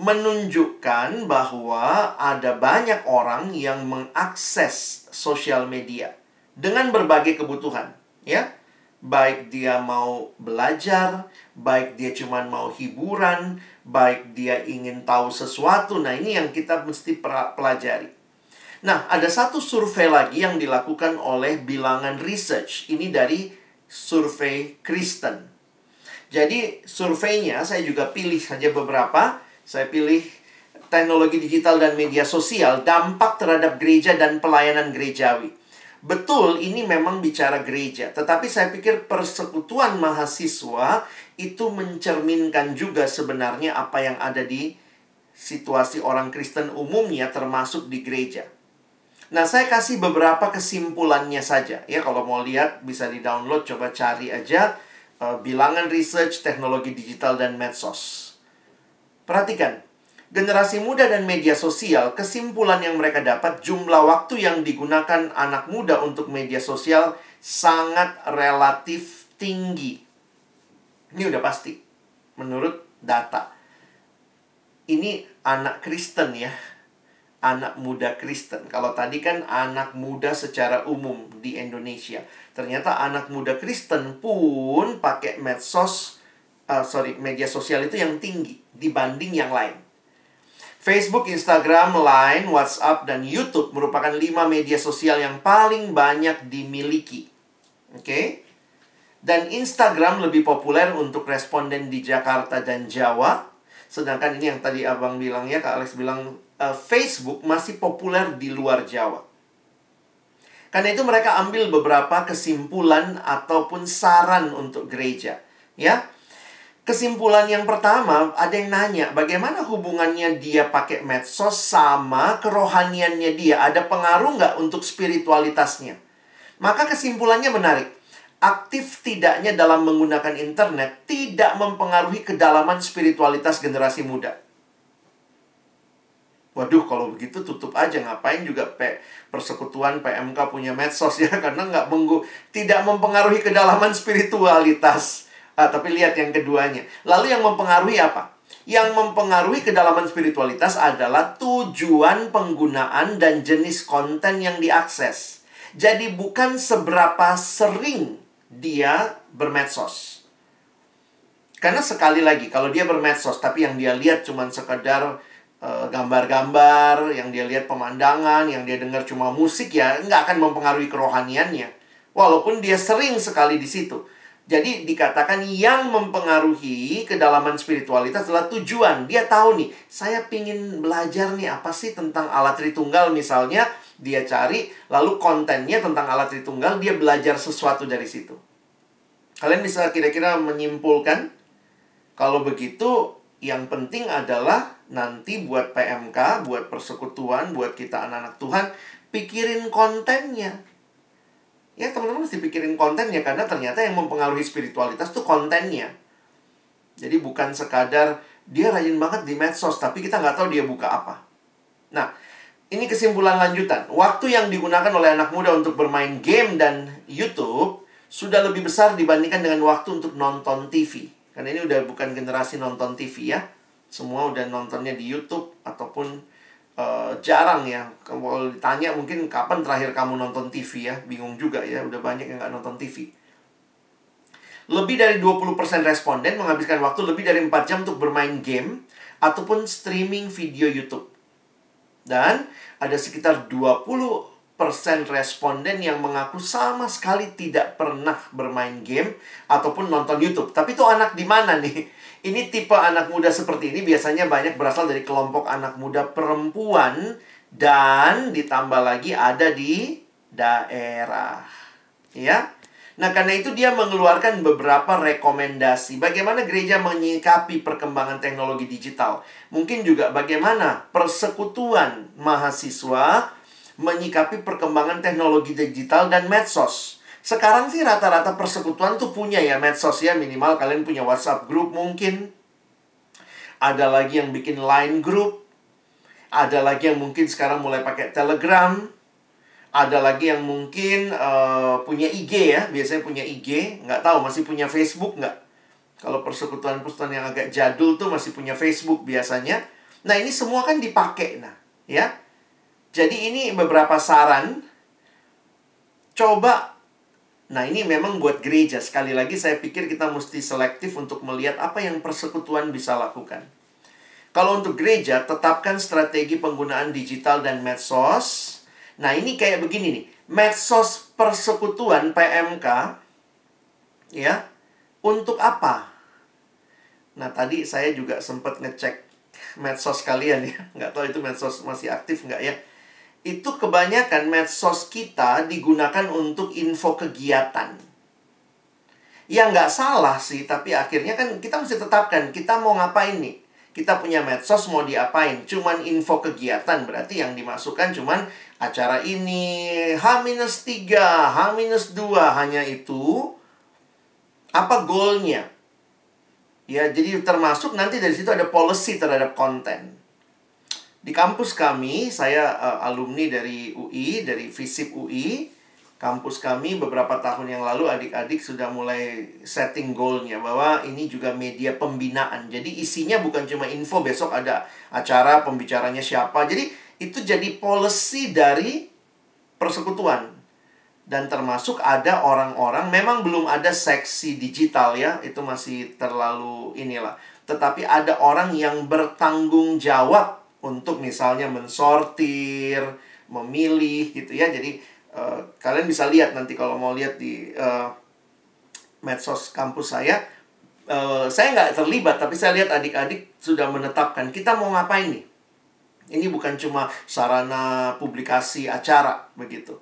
Menunjukkan bahwa ada banyak orang yang mengakses sosial media dengan berbagai kebutuhan, ya baik dia mau belajar, baik dia cuma mau hiburan, baik dia ingin tahu sesuatu. Nah, ini yang kita mesti pelajari. Nah, ada satu survei lagi yang dilakukan oleh bilangan research. Ini dari survei Kristen. Jadi, surveinya saya juga pilih saja beberapa. Saya pilih teknologi digital dan media sosial, dampak terhadap gereja dan pelayanan gerejawi. Betul, ini memang bicara gereja, tetapi saya pikir persekutuan mahasiswa itu mencerminkan juga sebenarnya apa yang ada di situasi orang Kristen umumnya, termasuk di gereja. Nah, saya kasih beberapa kesimpulannya saja ya. Kalau mau lihat, bisa di-download, coba cari aja uh, bilangan research teknologi digital dan medsos. Perhatikan, generasi muda dan media sosial, kesimpulan yang mereka dapat, jumlah waktu yang digunakan anak muda untuk media sosial sangat relatif tinggi. Ini udah pasti, menurut data. Ini anak Kristen ya, anak muda Kristen. Kalau tadi kan anak muda secara umum di Indonesia. Ternyata anak muda Kristen pun pakai medsos, uh, sorry, media sosial itu yang tinggi dibanding yang lain. Facebook, Instagram, Line, WhatsApp, dan YouTube merupakan lima media sosial yang paling banyak dimiliki. Oke? Okay? Dan Instagram lebih populer untuk responden di Jakarta dan Jawa. Sedangkan ini yang tadi abang bilang ya, Kak Alex bilang, uh, Facebook masih populer di luar Jawa. Karena itu mereka ambil beberapa kesimpulan ataupun saran untuk gereja. Ya, Kesimpulan yang pertama, ada yang nanya, bagaimana hubungannya dia pakai medsos sama kerohaniannya dia? Ada pengaruh nggak untuk spiritualitasnya? Maka kesimpulannya menarik. Aktif tidaknya dalam menggunakan internet tidak mempengaruhi kedalaman spiritualitas generasi muda. Waduh, kalau begitu tutup aja. Ngapain juga P persekutuan PMK punya medsos ya? *laughs* Karena nggak menggu tidak mempengaruhi kedalaman spiritualitas. Ah, tapi lihat yang keduanya. Lalu yang mempengaruhi apa? Yang mempengaruhi kedalaman spiritualitas adalah tujuan penggunaan dan jenis konten yang diakses. Jadi bukan seberapa sering dia bermedsos. Karena sekali lagi kalau dia bermedsos tapi yang dia lihat cuma sekedar uh, gambar-gambar, yang dia lihat pemandangan, yang dia dengar cuma musik ya nggak akan mempengaruhi kerohaniannya. Walaupun dia sering sekali di situ. Jadi dikatakan yang mempengaruhi kedalaman spiritualitas adalah tujuan. Dia tahu nih, saya pingin belajar nih apa sih tentang alat Tritunggal misalnya. Dia cari, lalu kontennya tentang alat Tritunggal, dia belajar sesuatu dari situ. Kalian bisa kira-kira menyimpulkan? Kalau begitu, yang penting adalah nanti buat PMK, buat persekutuan, buat kita anak-anak Tuhan, pikirin kontennya ya teman-teman mesti pikirin kontennya karena ternyata yang mempengaruhi spiritualitas tuh kontennya. Jadi bukan sekadar dia rajin banget di medsos tapi kita nggak tahu dia buka apa. Nah ini kesimpulan lanjutan. Waktu yang digunakan oleh anak muda untuk bermain game dan YouTube sudah lebih besar dibandingkan dengan waktu untuk nonton TV karena ini udah bukan generasi nonton TV ya. Semua udah nontonnya di YouTube ataupun uh, jarang ya. Kalau ditanya mungkin kapan terakhir kamu nonton TV ya, bingung juga ya, udah banyak yang nggak nonton TV. Lebih dari 20% responden menghabiskan waktu lebih dari 4 jam untuk bermain game ataupun streaming video YouTube. Dan ada sekitar 20% responden yang mengaku sama sekali tidak pernah bermain game ataupun nonton YouTube. Tapi itu anak di mana nih? Ini tipe anak muda seperti ini biasanya banyak berasal dari kelompok anak muda perempuan dan ditambah lagi ada di daerah. Ya. Nah, karena itu dia mengeluarkan beberapa rekomendasi bagaimana gereja menyikapi perkembangan teknologi digital. Mungkin juga bagaimana persekutuan mahasiswa menyikapi perkembangan teknologi digital dan medsos. Sekarang sih rata-rata persekutuan tuh punya ya medsos ya minimal kalian punya WhatsApp group mungkin. Ada lagi yang bikin line group. Ada lagi yang mungkin sekarang mulai pakai Telegram. Ada lagi yang mungkin uh, punya IG ya, biasanya punya IG. Nggak tahu masih punya Facebook nggak? Kalau persekutuan-persekutuan yang agak jadul tuh masih punya Facebook biasanya. Nah ini semua kan dipakai nah, ya. Jadi ini beberapa saran. Coba Nah, ini memang buat gereja. Sekali lagi saya pikir kita mesti selektif untuk melihat apa yang persekutuan bisa lakukan. Kalau untuk gereja, tetapkan strategi penggunaan digital dan medsos. Nah, ini kayak begini nih. Medsos persekutuan PMK ya. Untuk apa? Nah, tadi saya juga sempat ngecek medsos kalian ya. Nggak tahu itu medsos masih aktif nggak ya itu kebanyakan medsos kita digunakan untuk info kegiatan. Ya nggak salah sih, tapi akhirnya kan kita mesti tetapkan kita mau ngapain nih. Kita punya medsos mau diapain? Cuman info kegiatan, berarti yang dimasukkan cuman acara ini H-3, H-2, hanya itu. Apa goalnya? Ya, jadi termasuk nanti dari situ ada policy terhadap konten. Di kampus kami, saya uh, alumni dari UI, dari FISIP UI. Kampus kami beberapa tahun yang lalu adik-adik sudah mulai setting goalnya bahwa ini juga media pembinaan. Jadi isinya bukan cuma info besok ada acara pembicaranya siapa. Jadi itu jadi policy dari persekutuan. Dan termasuk ada orang-orang memang belum ada seksi digital ya, itu masih terlalu inilah. Tetapi ada orang yang bertanggung jawab untuk misalnya mensortir, memilih gitu ya. Jadi uh, kalian bisa lihat nanti kalau mau lihat di uh, medsos kampus saya, uh, saya nggak terlibat tapi saya lihat adik-adik sudah menetapkan kita mau ngapain nih. Ini bukan cuma sarana publikasi acara begitu.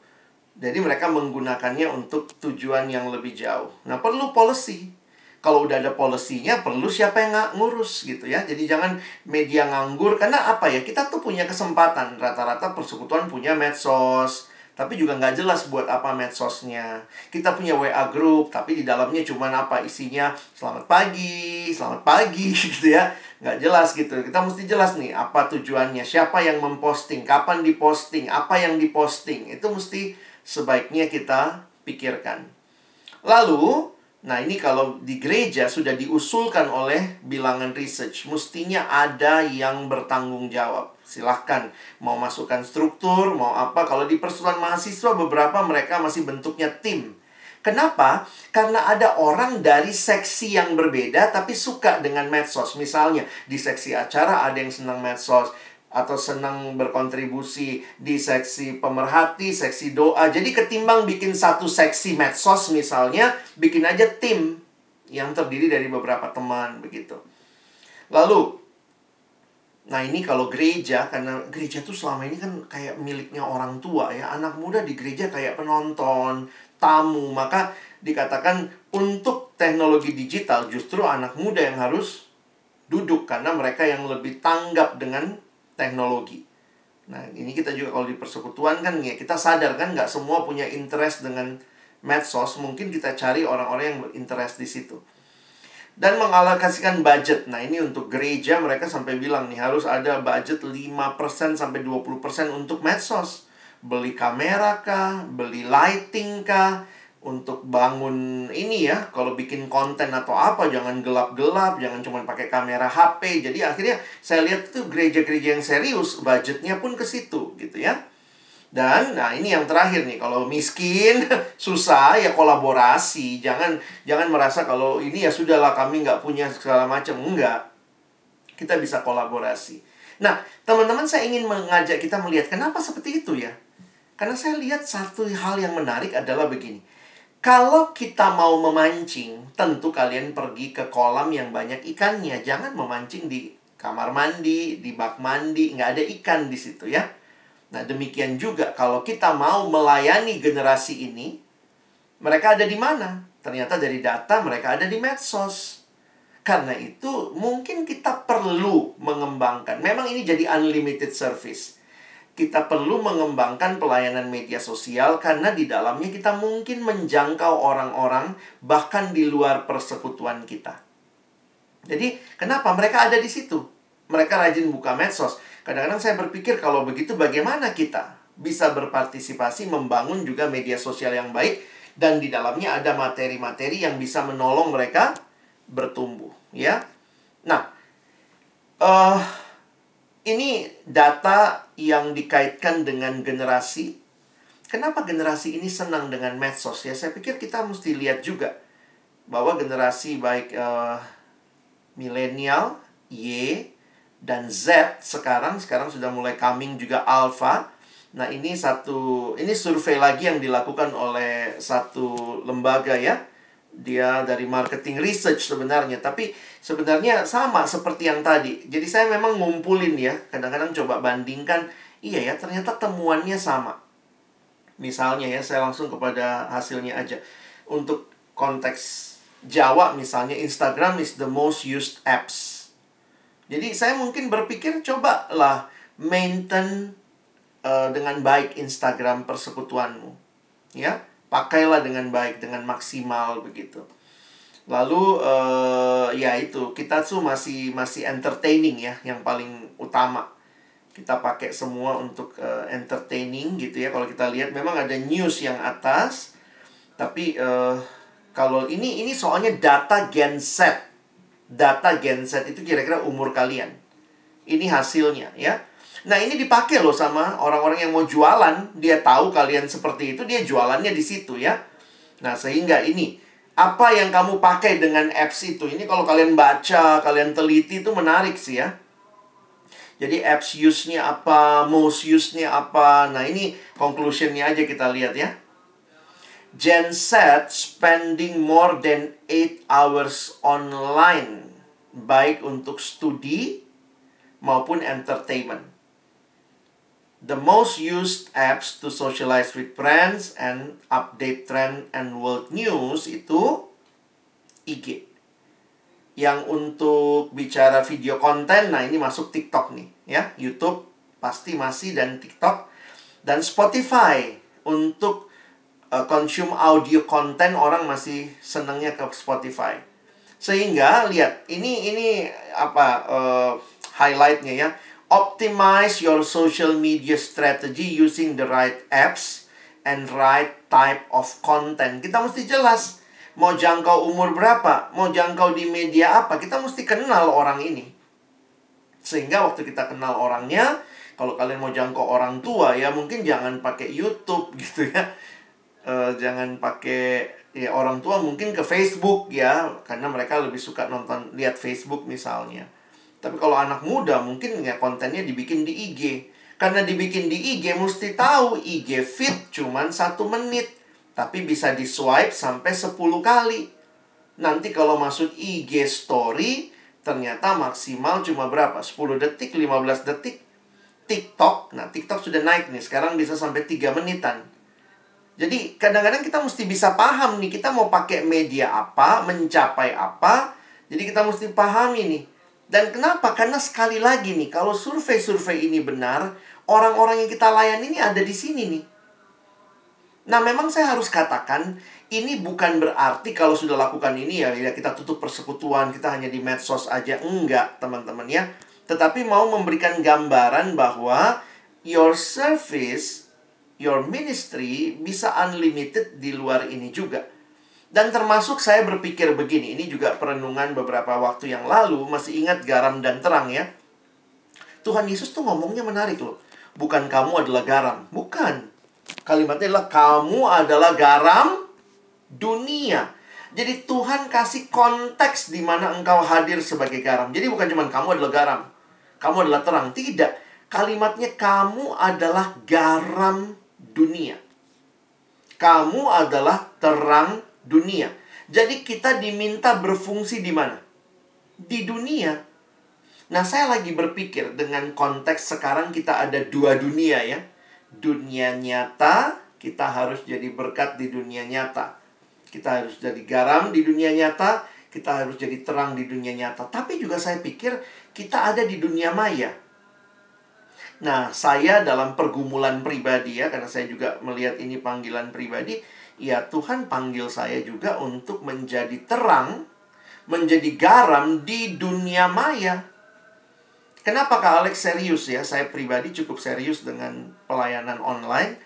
Jadi mereka menggunakannya untuk tujuan yang lebih jauh. Nah, perlu policy. Kalau udah ada polisinya perlu siapa yang nggak ngurus gitu ya jadi jangan media nganggur karena apa ya kita tuh punya kesempatan rata-rata persekutuan punya medsos tapi juga nggak jelas buat apa medsosnya. Kita punya WA group, tapi di dalamnya cuma apa isinya selamat pagi, selamat pagi *laughs* gitu ya. Nggak jelas gitu. Kita mesti jelas nih apa tujuannya, siapa yang memposting, kapan diposting, apa yang diposting. Itu mesti sebaiknya kita pikirkan. Lalu, nah ini kalau di gereja sudah diusulkan oleh bilangan research, mestinya ada yang bertanggung jawab silahkan mau masukkan struktur mau apa kalau di persatuan mahasiswa beberapa mereka masih bentuknya tim Kenapa? Karena ada orang dari seksi yang berbeda tapi suka dengan medsos. Misalnya di seksi acara ada yang senang medsos atau senang berkontribusi di seksi pemerhati, seksi doa. Jadi ketimbang bikin satu seksi medsos misalnya, bikin aja tim yang terdiri dari beberapa teman begitu. Lalu Nah ini kalau gereja, karena gereja tuh selama ini kan kayak miliknya orang tua ya. Anak muda di gereja kayak penonton, tamu. Maka dikatakan untuk teknologi digital justru anak muda yang harus duduk. Karena mereka yang lebih tanggap dengan teknologi. Nah ini kita juga kalau di persekutuan kan ya kita sadar kan nggak semua punya interest dengan medsos. Mungkin kita cari orang-orang yang berinterest di situ dan mengalokasikan budget. Nah, ini untuk gereja mereka sampai bilang nih harus ada budget 5% sampai 20% untuk medsos. Beli kamera kah, beli lighting kah, untuk bangun ini ya, kalau bikin konten atau apa jangan gelap-gelap, jangan cuma pakai kamera HP. Jadi akhirnya saya lihat itu gereja-gereja yang serius, budgetnya pun ke situ gitu ya. Dan nah ini yang terakhir nih, kalau miskin *laughs* susah ya kolaborasi. Jangan jangan merasa kalau ini ya sudahlah kami nggak punya segala macam. Enggak. Kita bisa kolaborasi. Nah, teman-teman saya ingin mengajak kita melihat kenapa seperti itu ya. Karena saya lihat satu hal yang menarik adalah begini. Kalau kita mau memancing, tentu kalian pergi ke kolam yang banyak ikannya. Jangan memancing di kamar mandi, di bak mandi, nggak ada ikan di situ ya. Nah, demikian juga kalau kita mau melayani generasi ini, mereka ada di mana? Ternyata dari data mereka ada di medsos. Karena itu mungkin kita perlu mengembangkan. Memang ini jadi unlimited service. Kita perlu mengembangkan pelayanan media sosial karena di dalamnya kita mungkin menjangkau orang-orang bahkan di luar persekutuan kita. Jadi, kenapa mereka ada di situ? Mereka rajin buka medsos Kadang-kadang saya berpikir kalau begitu bagaimana kita bisa berpartisipasi membangun juga media sosial yang baik dan di dalamnya ada materi-materi yang bisa menolong mereka bertumbuh, ya. Nah, uh, ini data yang dikaitkan dengan generasi. Kenapa generasi ini senang dengan medsos ya? Saya pikir kita mesti lihat juga bahwa generasi baik uh, milenial, Y, dan Z sekarang sekarang sudah mulai coming juga alpha. Nah, ini satu ini survei lagi yang dilakukan oleh satu lembaga ya. Dia dari marketing research sebenarnya, tapi sebenarnya sama seperti yang tadi. Jadi saya memang ngumpulin ya, kadang-kadang coba bandingkan, iya ya, ternyata temuannya sama. Misalnya ya, saya langsung kepada hasilnya aja. Untuk konteks Jawa misalnya Instagram is the most used apps jadi saya mungkin berpikir cobalah maintain uh, dengan baik Instagram persekutuanmu. Ya, pakailah dengan baik dengan maksimal begitu. Lalu uh, ya itu kita tuh masih masih entertaining ya yang paling utama. Kita pakai semua untuk uh, entertaining gitu ya. Kalau kita lihat memang ada news yang atas tapi uh, kalau ini ini soalnya data Gen Z data genset itu kira-kira umur kalian. Ini hasilnya ya. Nah, ini dipakai loh sama orang-orang yang mau jualan. Dia tahu kalian seperti itu, dia jualannya di situ ya. Nah, sehingga ini apa yang kamu pakai dengan apps itu? Ini kalau kalian baca, kalian teliti itu menarik sih ya. Jadi apps use-nya apa, most use-nya apa. Nah, ini conclusion-nya aja kita lihat ya. Gen Z spending more than 8 hours online baik untuk studi maupun entertainment. The most used apps to socialize with friends and update trend and world news itu IG. yang untuk bicara video konten, nah ini masuk TikTok nih, ya. YouTube pasti masih dan TikTok dan Spotify untuk uh, consume audio konten orang masih senangnya ke Spotify. Sehingga lihat ini ini apa uh, highlightnya ya. Optimize your social media strategy using the right apps and right type of content. Kita mesti jelas Mau jangkau umur berapa? Mau jangkau di media apa? Kita mesti kenal orang ini. Sehingga waktu kita kenal orangnya, kalau kalian mau jangkau orang tua ya mungkin jangan pakai YouTube *laughs* gitu ya. E, jangan pakai ya orang tua mungkin ke Facebook ya karena mereka lebih suka nonton lihat Facebook misalnya. Tapi kalau anak muda mungkin ya kontennya dibikin di IG. Karena dibikin di IG mesti tahu IG fit cuman satu menit tapi bisa di swipe sampai 10 kali. Nanti kalau masuk IG story, ternyata maksimal cuma berapa? 10 detik, 15 detik. TikTok, nah TikTok sudah naik nih, sekarang bisa sampai 3 menitan. Jadi kadang-kadang kita mesti bisa paham nih, kita mau pakai media apa, mencapai apa. Jadi kita mesti pahami nih. Dan kenapa? Karena sekali lagi nih, kalau survei-survei ini benar, orang-orang yang kita layani ini ada di sini nih. Nah, memang saya harus katakan ini bukan berarti kalau sudah lakukan ini ya, ya kita tutup persekutuan, kita hanya di medsos aja. Enggak, teman-teman ya. Tetapi mau memberikan gambaran bahwa your service, your ministry bisa unlimited di luar ini juga. Dan termasuk saya berpikir begini, ini juga perenungan beberapa waktu yang lalu, masih ingat garam dan terang ya. Tuhan Yesus tuh ngomongnya menarik loh. Bukan kamu adalah garam, bukan. Kalimatnya adalah kamu adalah garam dunia. Jadi Tuhan kasih konteks di mana engkau hadir sebagai garam. Jadi bukan cuma kamu adalah garam. Kamu adalah terang. Tidak. Kalimatnya kamu adalah garam dunia. Kamu adalah terang dunia. Jadi kita diminta berfungsi di mana? Di dunia. Nah, saya lagi berpikir dengan konteks sekarang kita ada dua dunia ya dunia nyata, kita harus jadi berkat di dunia nyata. Kita harus jadi garam di dunia nyata, kita harus jadi terang di dunia nyata. Tapi juga saya pikir kita ada di dunia maya. Nah, saya dalam pergumulan pribadi ya, karena saya juga melihat ini panggilan pribadi, ya Tuhan panggil saya juga untuk menjadi terang, menjadi garam di dunia maya. Kenapa Kak Alex serius ya? Saya pribadi cukup serius dengan pelayanan online,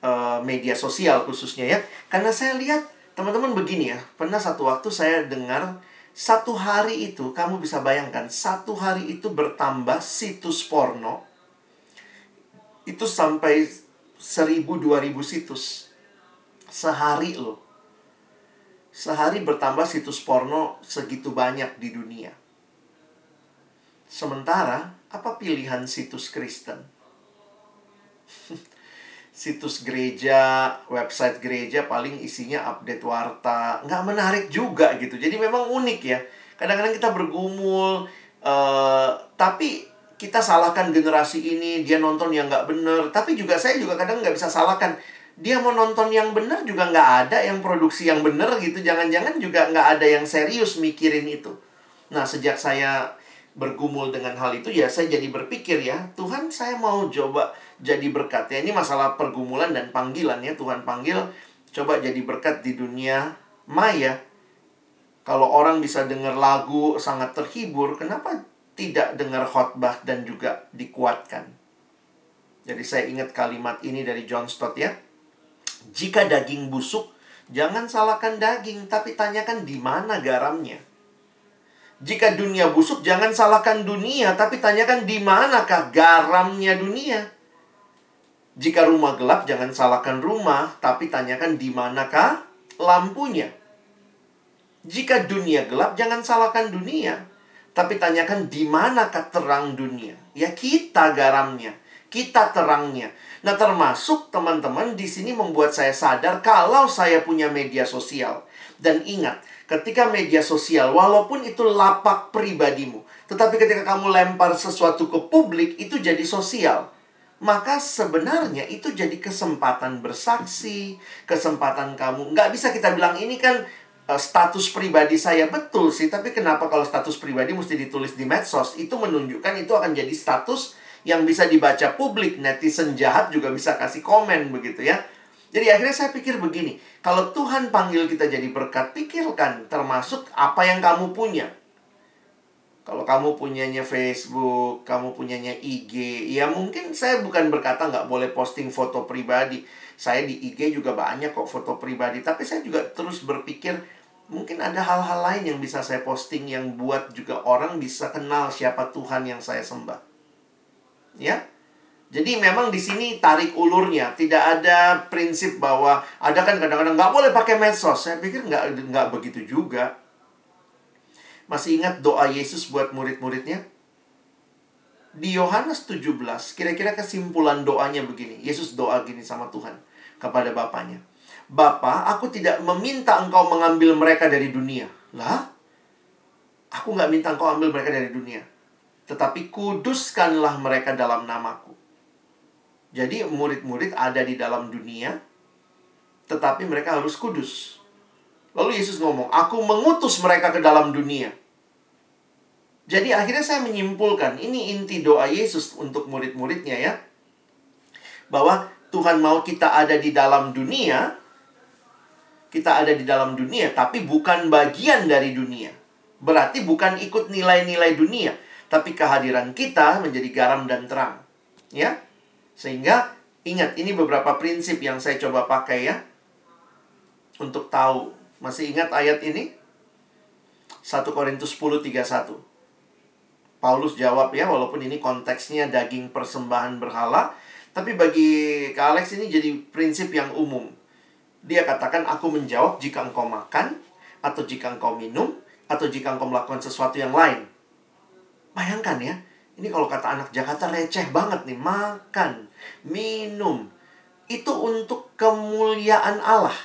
uh, media sosial khususnya ya. Karena saya lihat teman-teman begini ya. Pernah satu waktu saya dengar satu hari itu, kamu bisa bayangkan, satu hari itu bertambah situs porno. Itu sampai 1000-2000 situs. Sehari loh. Sehari bertambah situs porno segitu banyak di dunia. Sementara, apa pilihan situs Kristen? *laughs* situs gereja, website gereja paling isinya update warta. Nggak menarik juga gitu. Jadi memang unik ya. Kadang-kadang kita bergumul, uh, tapi kita salahkan generasi ini, dia nonton yang nggak bener. Tapi juga saya juga kadang nggak bisa salahkan. Dia mau nonton yang bener juga nggak ada yang produksi yang bener gitu. Jangan-jangan juga nggak ada yang serius mikirin itu. Nah, sejak saya bergumul dengan hal itu ya saya jadi berpikir ya Tuhan saya mau coba jadi berkat. Ya ini masalah pergumulan dan panggilan ya. Tuhan panggil coba jadi berkat di dunia maya. Kalau orang bisa dengar lagu sangat terhibur kenapa tidak dengar khotbah dan juga dikuatkan? Jadi saya ingat kalimat ini dari John Stott ya jika daging busuk jangan salahkan daging tapi tanyakan di mana garamnya jika dunia busuk, jangan salahkan dunia, tapi tanyakan di manakah garamnya dunia. Jika rumah gelap, jangan salahkan rumah, tapi tanyakan di manakah lampunya. Jika dunia gelap, jangan salahkan dunia, tapi tanyakan di manakah terang dunia. Ya kita garamnya, kita terangnya. Nah, termasuk teman-teman di sini membuat saya sadar kalau saya punya media sosial. Dan ingat, ketika media sosial, walaupun itu lapak pribadimu, tetapi ketika kamu lempar sesuatu ke publik, itu jadi sosial. Maka sebenarnya itu jadi kesempatan bersaksi, kesempatan kamu. Nggak bisa kita bilang ini kan uh, status pribadi saya betul sih, tapi kenapa kalau status pribadi mesti ditulis di medsos? Itu menunjukkan itu akan jadi status yang bisa dibaca publik, netizen jahat juga bisa kasih komen begitu ya. Jadi akhirnya saya pikir begini, kalau Tuhan panggil kita jadi berkat, pikirkan termasuk apa yang kamu punya. Kalau kamu punyanya Facebook, kamu punyanya IG, ya mungkin saya bukan berkata nggak boleh posting foto pribadi. Saya di IG juga banyak kok foto pribadi, tapi saya juga terus berpikir mungkin ada hal-hal lain yang bisa saya posting yang buat juga orang bisa kenal siapa Tuhan yang saya sembah. Ya, jadi memang di sini tarik ulurnya, tidak ada prinsip bahwa ada kan kadang-kadang nggak boleh pakai medsos. Saya pikir nggak nggak begitu juga. Masih ingat doa Yesus buat murid-muridnya? Di Yohanes 17, kira-kira kesimpulan doanya begini. Yesus doa gini sama Tuhan kepada Bapaknya. Bapa, aku tidak meminta engkau mengambil mereka dari dunia. Lah? Aku nggak minta engkau ambil mereka dari dunia. Tetapi kuduskanlah mereka dalam namaku jadi murid-murid ada di dalam dunia, tetapi mereka harus kudus. Lalu Yesus ngomong, aku mengutus mereka ke dalam dunia. Jadi akhirnya saya menyimpulkan, ini inti doa Yesus untuk murid-muridnya ya. Bahwa Tuhan mau kita ada di dalam dunia, kita ada di dalam dunia, tapi bukan bagian dari dunia. Berarti bukan ikut nilai-nilai dunia, tapi kehadiran kita menjadi garam dan terang. Ya, sehingga ingat ini beberapa prinsip yang saya coba pakai ya. Untuk tahu. Masih ingat ayat ini? 1 Korintus 10 31. Paulus jawab ya, walaupun ini konteksnya daging persembahan berhala, tapi bagi Kak Alex ini jadi prinsip yang umum. Dia katakan, aku menjawab jika engkau makan, atau jika engkau minum, atau jika engkau melakukan sesuatu yang lain. Bayangkan ya, ini kalau kata anak Jakarta receh banget nih. Makan, minum. Itu untuk kemuliaan Allah.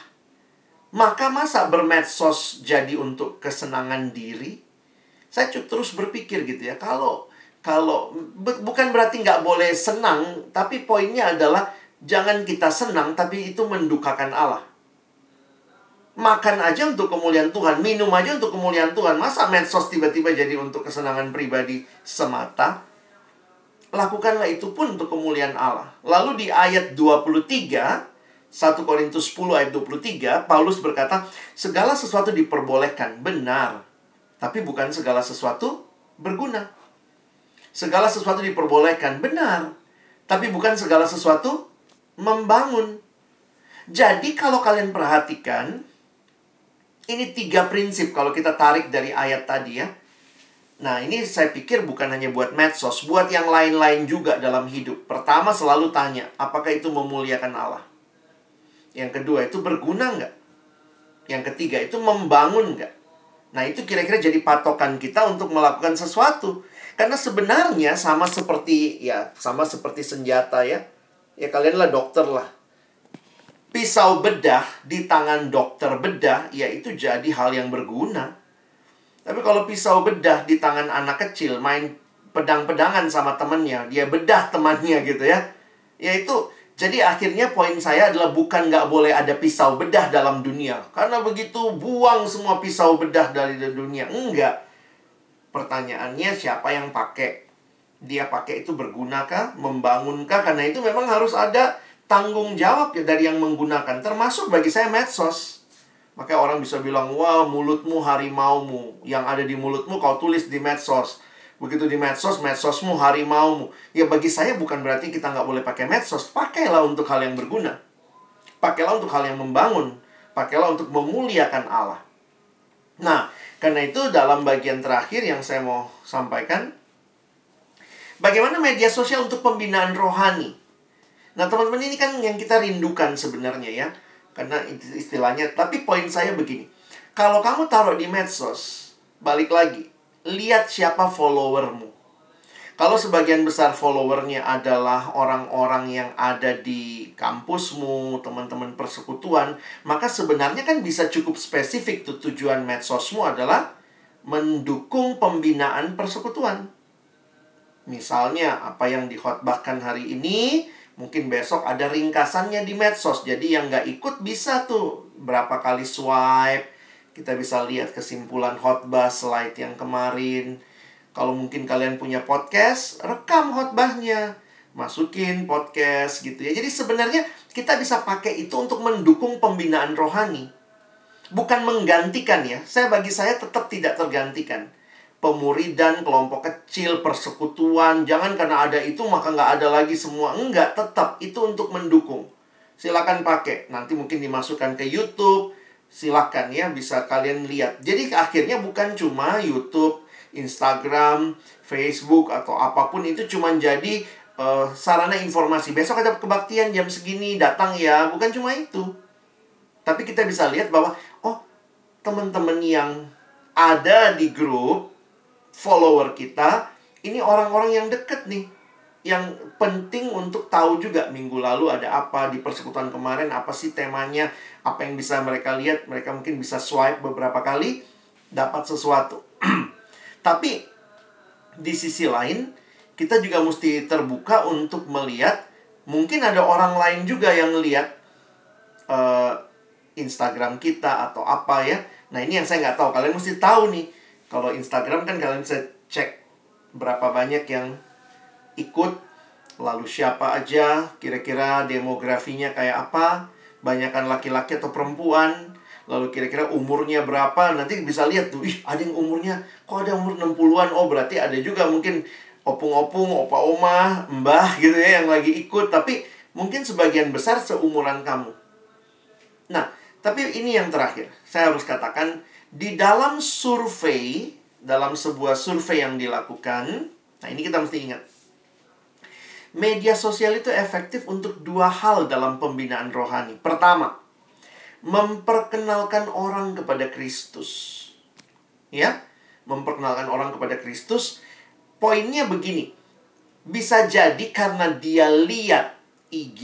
Maka masa bermedsos jadi untuk kesenangan diri? Saya terus berpikir gitu ya. Kalau kalau bukan berarti nggak boleh senang, tapi poinnya adalah jangan kita senang, tapi itu mendukakan Allah. Makan aja untuk kemuliaan Tuhan, minum aja untuk kemuliaan Tuhan. Masa medsos tiba-tiba jadi untuk kesenangan pribadi semata? Lakukanlah itu pun untuk kemuliaan Allah. Lalu di ayat 23, 1 Korintus 10 ayat 23, Paulus berkata, segala sesuatu diperbolehkan, benar. Tapi bukan segala sesuatu berguna. Segala sesuatu diperbolehkan, benar. Tapi bukan segala sesuatu membangun. Jadi kalau kalian perhatikan, ini tiga prinsip kalau kita tarik dari ayat tadi ya. Nah, ini saya pikir bukan hanya buat medsos, buat yang lain-lain juga dalam hidup. Pertama selalu tanya, apakah itu memuliakan Allah? Yang kedua, itu berguna nggak? Yang ketiga, itu membangun nggak? Nah, itu kira-kira jadi patokan kita untuk melakukan sesuatu. Karena sebenarnya sama seperti, ya, sama seperti senjata ya. Ya, kalianlah dokter lah. Pisau bedah di tangan dokter bedah, ya itu jadi hal yang berguna tapi kalau pisau bedah di tangan anak kecil, main pedang-pedangan sama temennya, dia bedah temannya gitu ya. Ya itu, jadi akhirnya poin saya adalah bukan nggak boleh ada pisau bedah dalam dunia. Karena begitu buang semua pisau bedah dari dunia. Enggak. Pertanyaannya siapa yang pakai? Dia pakai itu bergunakah? Membangunkah? Karena itu memang harus ada tanggung jawab ya dari yang menggunakan. Termasuk bagi saya medsos. Maka orang bisa bilang, wah mulutmu harimaumu. Yang ada di mulutmu kau tulis di medsos. Begitu di medsos, medsosmu harimaumu. Ya bagi saya bukan berarti kita nggak boleh pakai medsos. Pakailah untuk hal yang berguna. Pakailah untuk hal yang membangun. Pakailah untuk memuliakan Allah. Nah, karena itu dalam bagian terakhir yang saya mau sampaikan, bagaimana media sosial untuk pembinaan rohani. Nah, teman-teman ini kan yang kita rindukan sebenarnya ya. Karena istilahnya tapi poin saya begini. Kalau kamu taruh di medsos balik lagi lihat siapa followermu. Kalau sebagian besar followernya adalah orang-orang yang ada di kampusmu, teman-teman persekutuan, maka sebenarnya kan bisa cukup spesifik tuh tujuan medsosmu adalah mendukung pembinaan persekutuan. Misalnya, apa yang dikhotbahkan hari ini Mungkin besok ada ringkasannya di medsos. Jadi yang nggak ikut bisa tuh berapa kali swipe. Kita bisa lihat kesimpulan khotbah slide yang kemarin. Kalau mungkin kalian punya podcast, rekam khotbahnya. Masukin podcast gitu ya. Jadi sebenarnya kita bisa pakai itu untuk mendukung pembinaan rohani. Bukan menggantikan ya. Saya bagi saya tetap tidak tergantikan pemuridan, kelompok kecil, persekutuan. Jangan karena ada itu maka nggak ada lagi semua. Enggak, tetap itu untuk mendukung. Silakan pakai. Nanti mungkin dimasukkan ke YouTube. Silakan ya, bisa kalian lihat. Jadi akhirnya bukan cuma YouTube, Instagram, Facebook atau apa pun itu cuma jadi uh, sarana informasi. Besok ada kebaktian jam segini, datang ya. Bukan cuma itu. Tapi kita bisa lihat bahwa oh, teman-teman yang ada di grup follower kita ini orang-orang yang deket nih yang penting untuk tahu juga minggu lalu ada apa di persekutuan kemarin apa sih temanya apa yang bisa mereka lihat mereka mungkin bisa swipe beberapa kali dapat sesuatu. *clears throat* Tapi di sisi lain kita juga mesti terbuka untuk melihat mungkin ada orang lain juga yang lihat uh, Instagram kita atau apa ya. Nah ini yang saya nggak tahu. Kalian mesti tahu nih kalau Instagram kan kalian bisa cek berapa banyak yang ikut, lalu siapa aja, kira-kira demografinya kayak apa, banyakkan laki-laki atau perempuan, lalu kira-kira umurnya berapa, nanti bisa lihat tuh, ih ada yang umurnya, kok ada umur 60-an, oh berarti ada juga mungkin opung-opung, opa-oma, mbah gitu ya yang lagi ikut, tapi mungkin sebagian besar seumuran kamu. Nah, tapi ini yang terakhir, saya harus katakan, di dalam survei, dalam sebuah survei yang dilakukan, nah ini kita mesti ingat. Media sosial itu efektif untuk dua hal dalam pembinaan rohani. Pertama, memperkenalkan orang kepada Kristus. Ya, memperkenalkan orang kepada Kristus. Poinnya begini. Bisa jadi karena dia lihat IG,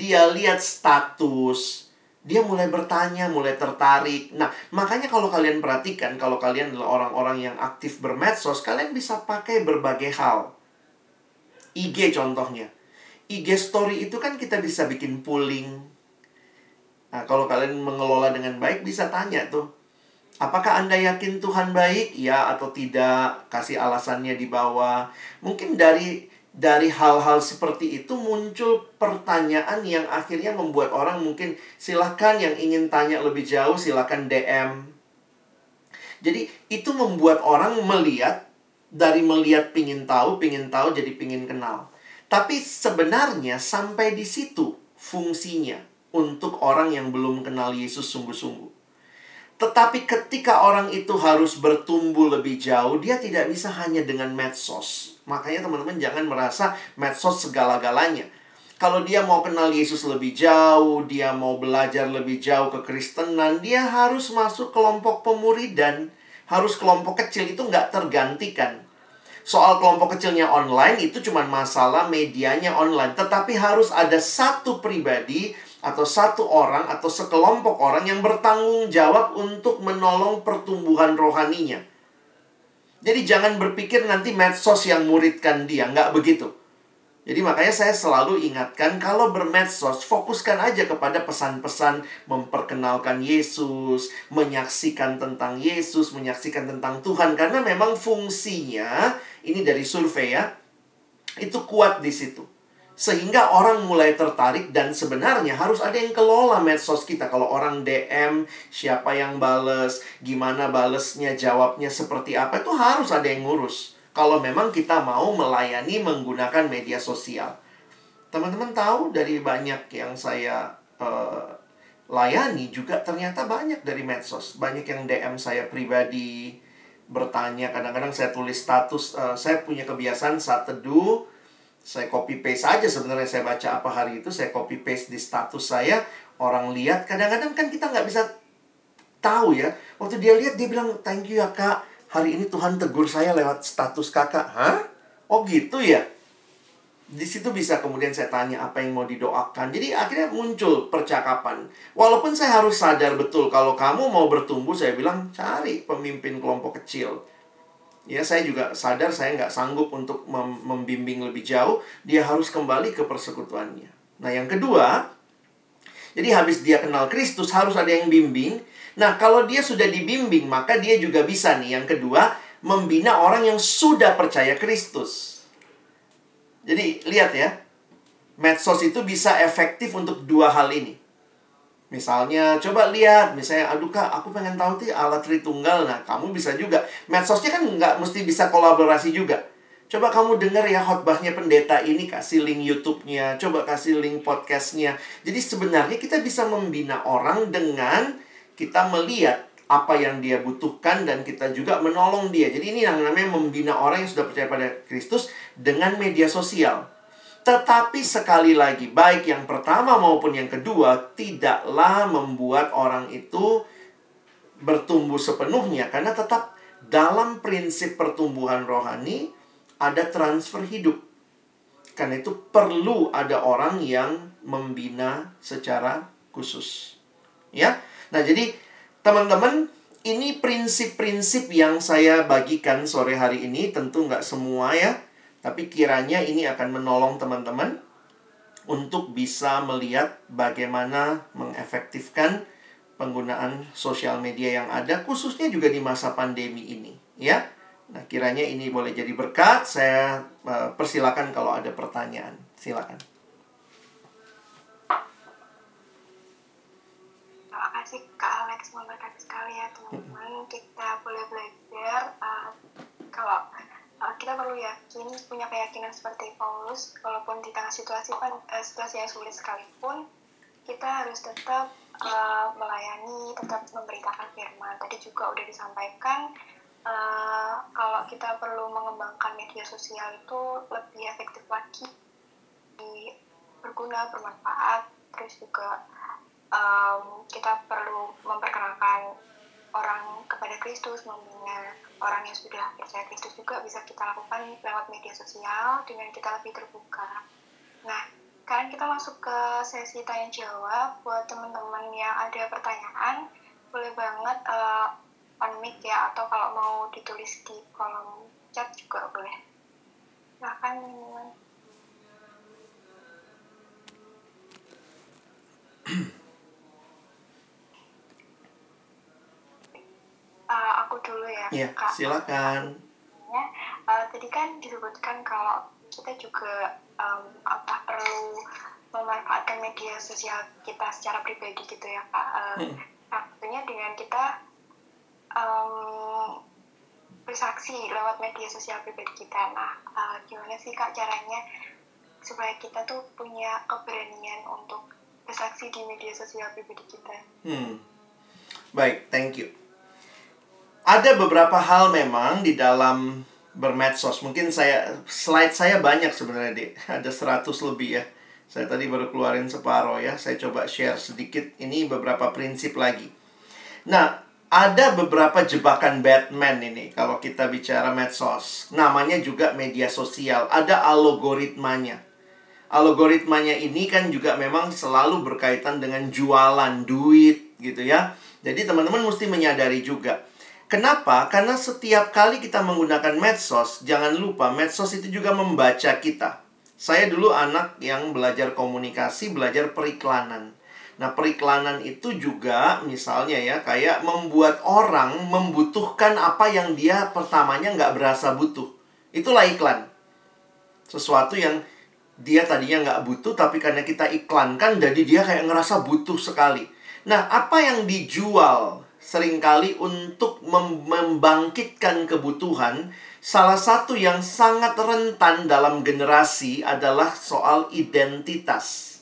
dia lihat status, dia mulai bertanya, mulai tertarik. Nah, makanya kalau kalian perhatikan, kalau kalian adalah orang-orang yang aktif bermedsos, kalian bisa pakai berbagai hal. IG contohnya. IG story itu kan kita bisa bikin pooling. Nah, kalau kalian mengelola dengan baik, bisa tanya tuh. Apakah Anda yakin Tuhan baik? Ya atau tidak? Kasih alasannya di bawah. Mungkin dari dari hal-hal seperti itu muncul pertanyaan yang akhirnya membuat orang mungkin silahkan yang ingin tanya lebih jauh silahkan DM. Jadi itu membuat orang melihat dari melihat pingin tahu, pingin tahu jadi pingin kenal. Tapi sebenarnya sampai di situ fungsinya untuk orang yang belum kenal Yesus sungguh-sungguh. Tetapi ketika orang itu harus bertumbuh lebih jauh, dia tidak bisa hanya dengan medsos. Makanya teman-teman jangan merasa medsos segala-galanya. Kalau dia mau kenal Yesus lebih jauh, dia mau belajar lebih jauh ke Kristenan, dia harus masuk kelompok pemuridan. Harus kelompok kecil itu nggak tergantikan. Soal kelompok kecilnya online itu cuma masalah medianya online. Tetapi harus ada satu pribadi atau satu orang atau sekelompok orang yang bertanggung jawab untuk menolong pertumbuhan rohaninya. Jadi jangan berpikir nanti medsos yang muridkan dia, nggak begitu. Jadi makanya saya selalu ingatkan kalau bermedsos fokuskan aja kepada pesan-pesan memperkenalkan Yesus, menyaksikan tentang Yesus, menyaksikan tentang Tuhan karena memang fungsinya ini dari survei ya. Itu kuat di situ. Sehingga orang mulai tertarik dan sebenarnya harus ada yang kelola medsos kita. Kalau orang DM, siapa yang bales, gimana balesnya, jawabnya seperti apa, itu harus ada yang ngurus. Kalau memang kita mau melayani menggunakan media sosial. Teman-teman tahu dari banyak yang saya uh, layani juga ternyata banyak dari medsos. Banyak yang DM saya pribadi, bertanya. Kadang-kadang saya tulis status, uh, saya punya kebiasaan saat teduh, saya copy paste aja sebenarnya saya baca apa hari itu saya copy paste di status saya. Orang lihat kadang-kadang kan kita nggak bisa tahu ya. Waktu dia lihat dia bilang thank you ya kak. Hari ini Tuhan tegur saya lewat status kakak. Hah? Oh gitu ya? Di situ bisa kemudian saya tanya apa yang mau didoakan. Jadi akhirnya muncul percakapan. Walaupun saya harus sadar betul kalau kamu mau bertumbuh saya bilang cari pemimpin kelompok kecil ya saya juga sadar saya nggak sanggup untuk mem membimbing lebih jauh dia harus kembali ke persekutuannya nah yang kedua Jadi habis dia kenal Kristus harus ada yang bimbing. Nah, kalau dia sudah dibimbing, maka dia juga bisa nih. Yang kedua, membina orang yang sudah percaya Kristus. Jadi, lihat ya. Medsos itu bisa efektif untuk dua hal ini. Misalnya, coba lihat, misalnya, aduh kak, aku pengen tahu tuh alat Tritunggal. Nah, kamu bisa juga. Medsosnya kan nggak mesti bisa kolaborasi juga. Coba kamu dengar ya khotbahnya pendeta ini, kasih link YouTube-nya, coba kasih link podcast-nya. Jadi sebenarnya kita bisa membina orang dengan kita melihat apa yang dia butuhkan dan kita juga menolong dia. Jadi ini yang namanya membina orang yang sudah percaya pada Kristus dengan media sosial. Tetapi sekali lagi, baik yang pertama maupun yang kedua, tidaklah membuat orang itu bertumbuh sepenuhnya. Karena tetap dalam prinsip pertumbuhan rohani, ada transfer hidup. Karena itu perlu ada orang yang membina secara khusus. Ya. Nah, jadi teman-teman, ini prinsip-prinsip yang saya bagikan sore hari ini. Tentu nggak semua ya. Tapi kiranya ini akan menolong teman-teman untuk bisa melihat bagaimana mengefektifkan penggunaan sosial media yang ada khususnya juga di masa pandemi ini ya. Nah, kiranya ini boleh jadi berkat. Saya uh, persilakan kalau ada pertanyaan. Silakan. Terima kasih Kak Alex memberkati sekali ya teman-teman. Kita boleh belajar uh, kalau uh, kita perlu yakin punya keyakinan seperti Paulus walaupun di tengah situasi uh, situasi yang sulit sekalipun kita harus tetap uh, melayani tetap memberitakan firman. Tadi juga udah disampaikan uh, kalau kita perlu mengembangkan media sosial itu lebih efektif lagi berguna bermanfaat terus juga um, kita perlu memperkenalkan orang kepada Kristus membina orang yang sudah percaya Kristus juga bisa kita lakukan lewat media sosial dengan kita lebih terbuka. Nah, sekarang kita masuk ke sesi tanya jawab buat teman-teman yang ada pertanyaan boleh banget uh, on mic ya atau kalau mau ditulis di kolom chat juga boleh. Silahkan teman-teman. uh, aku dulu ya. Iya, Kak. silakan. Ya, uh, tadi kan disebutkan kalau kita juga um, apa perlu memanfaatkan media sosial kita secara pribadi gitu ya kak. Uh, Hmm. Tentunya dengan kita um, bersaksi lewat media sosial pribadi kita. Nah, uh, gimana sih kak caranya supaya kita tuh punya keberanian untuk bersaksi di media sosial pribadi kita? Hmm. Baik, thank you. Ada beberapa hal memang di dalam bermedsos. Mungkin saya slide saya banyak sebenarnya, Dek. *laughs* Ada 100 lebih ya. Saya tadi baru keluarin separoh ya. Saya coba share sedikit. Ini beberapa prinsip lagi. Nah, ada beberapa jebakan Batman ini kalau kita bicara medsos. Namanya juga media sosial. Ada algoritmanya. Algoritmanya ini kan juga memang selalu berkaitan dengan jualan duit gitu ya. Jadi teman-teman mesti menyadari juga. Kenapa? Karena setiap kali kita menggunakan medsos, jangan lupa medsos itu juga membaca kita. Saya dulu anak yang belajar komunikasi, belajar periklanan. Nah, periklanan itu juga misalnya ya, kayak membuat orang membutuhkan apa yang dia pertamanya nggak berasa butuh. Itulah iklan. Sesuatu yang dia tadinya nggak butuh, tapi karena kita iklankan, jadi dia kayak ngerasa butuh sekali. Nah, apa yang dijual sering kali untuk mem membangkitkan kebutuhan, salah satu yang sangat rentan dalam generasi adalah soal identitas.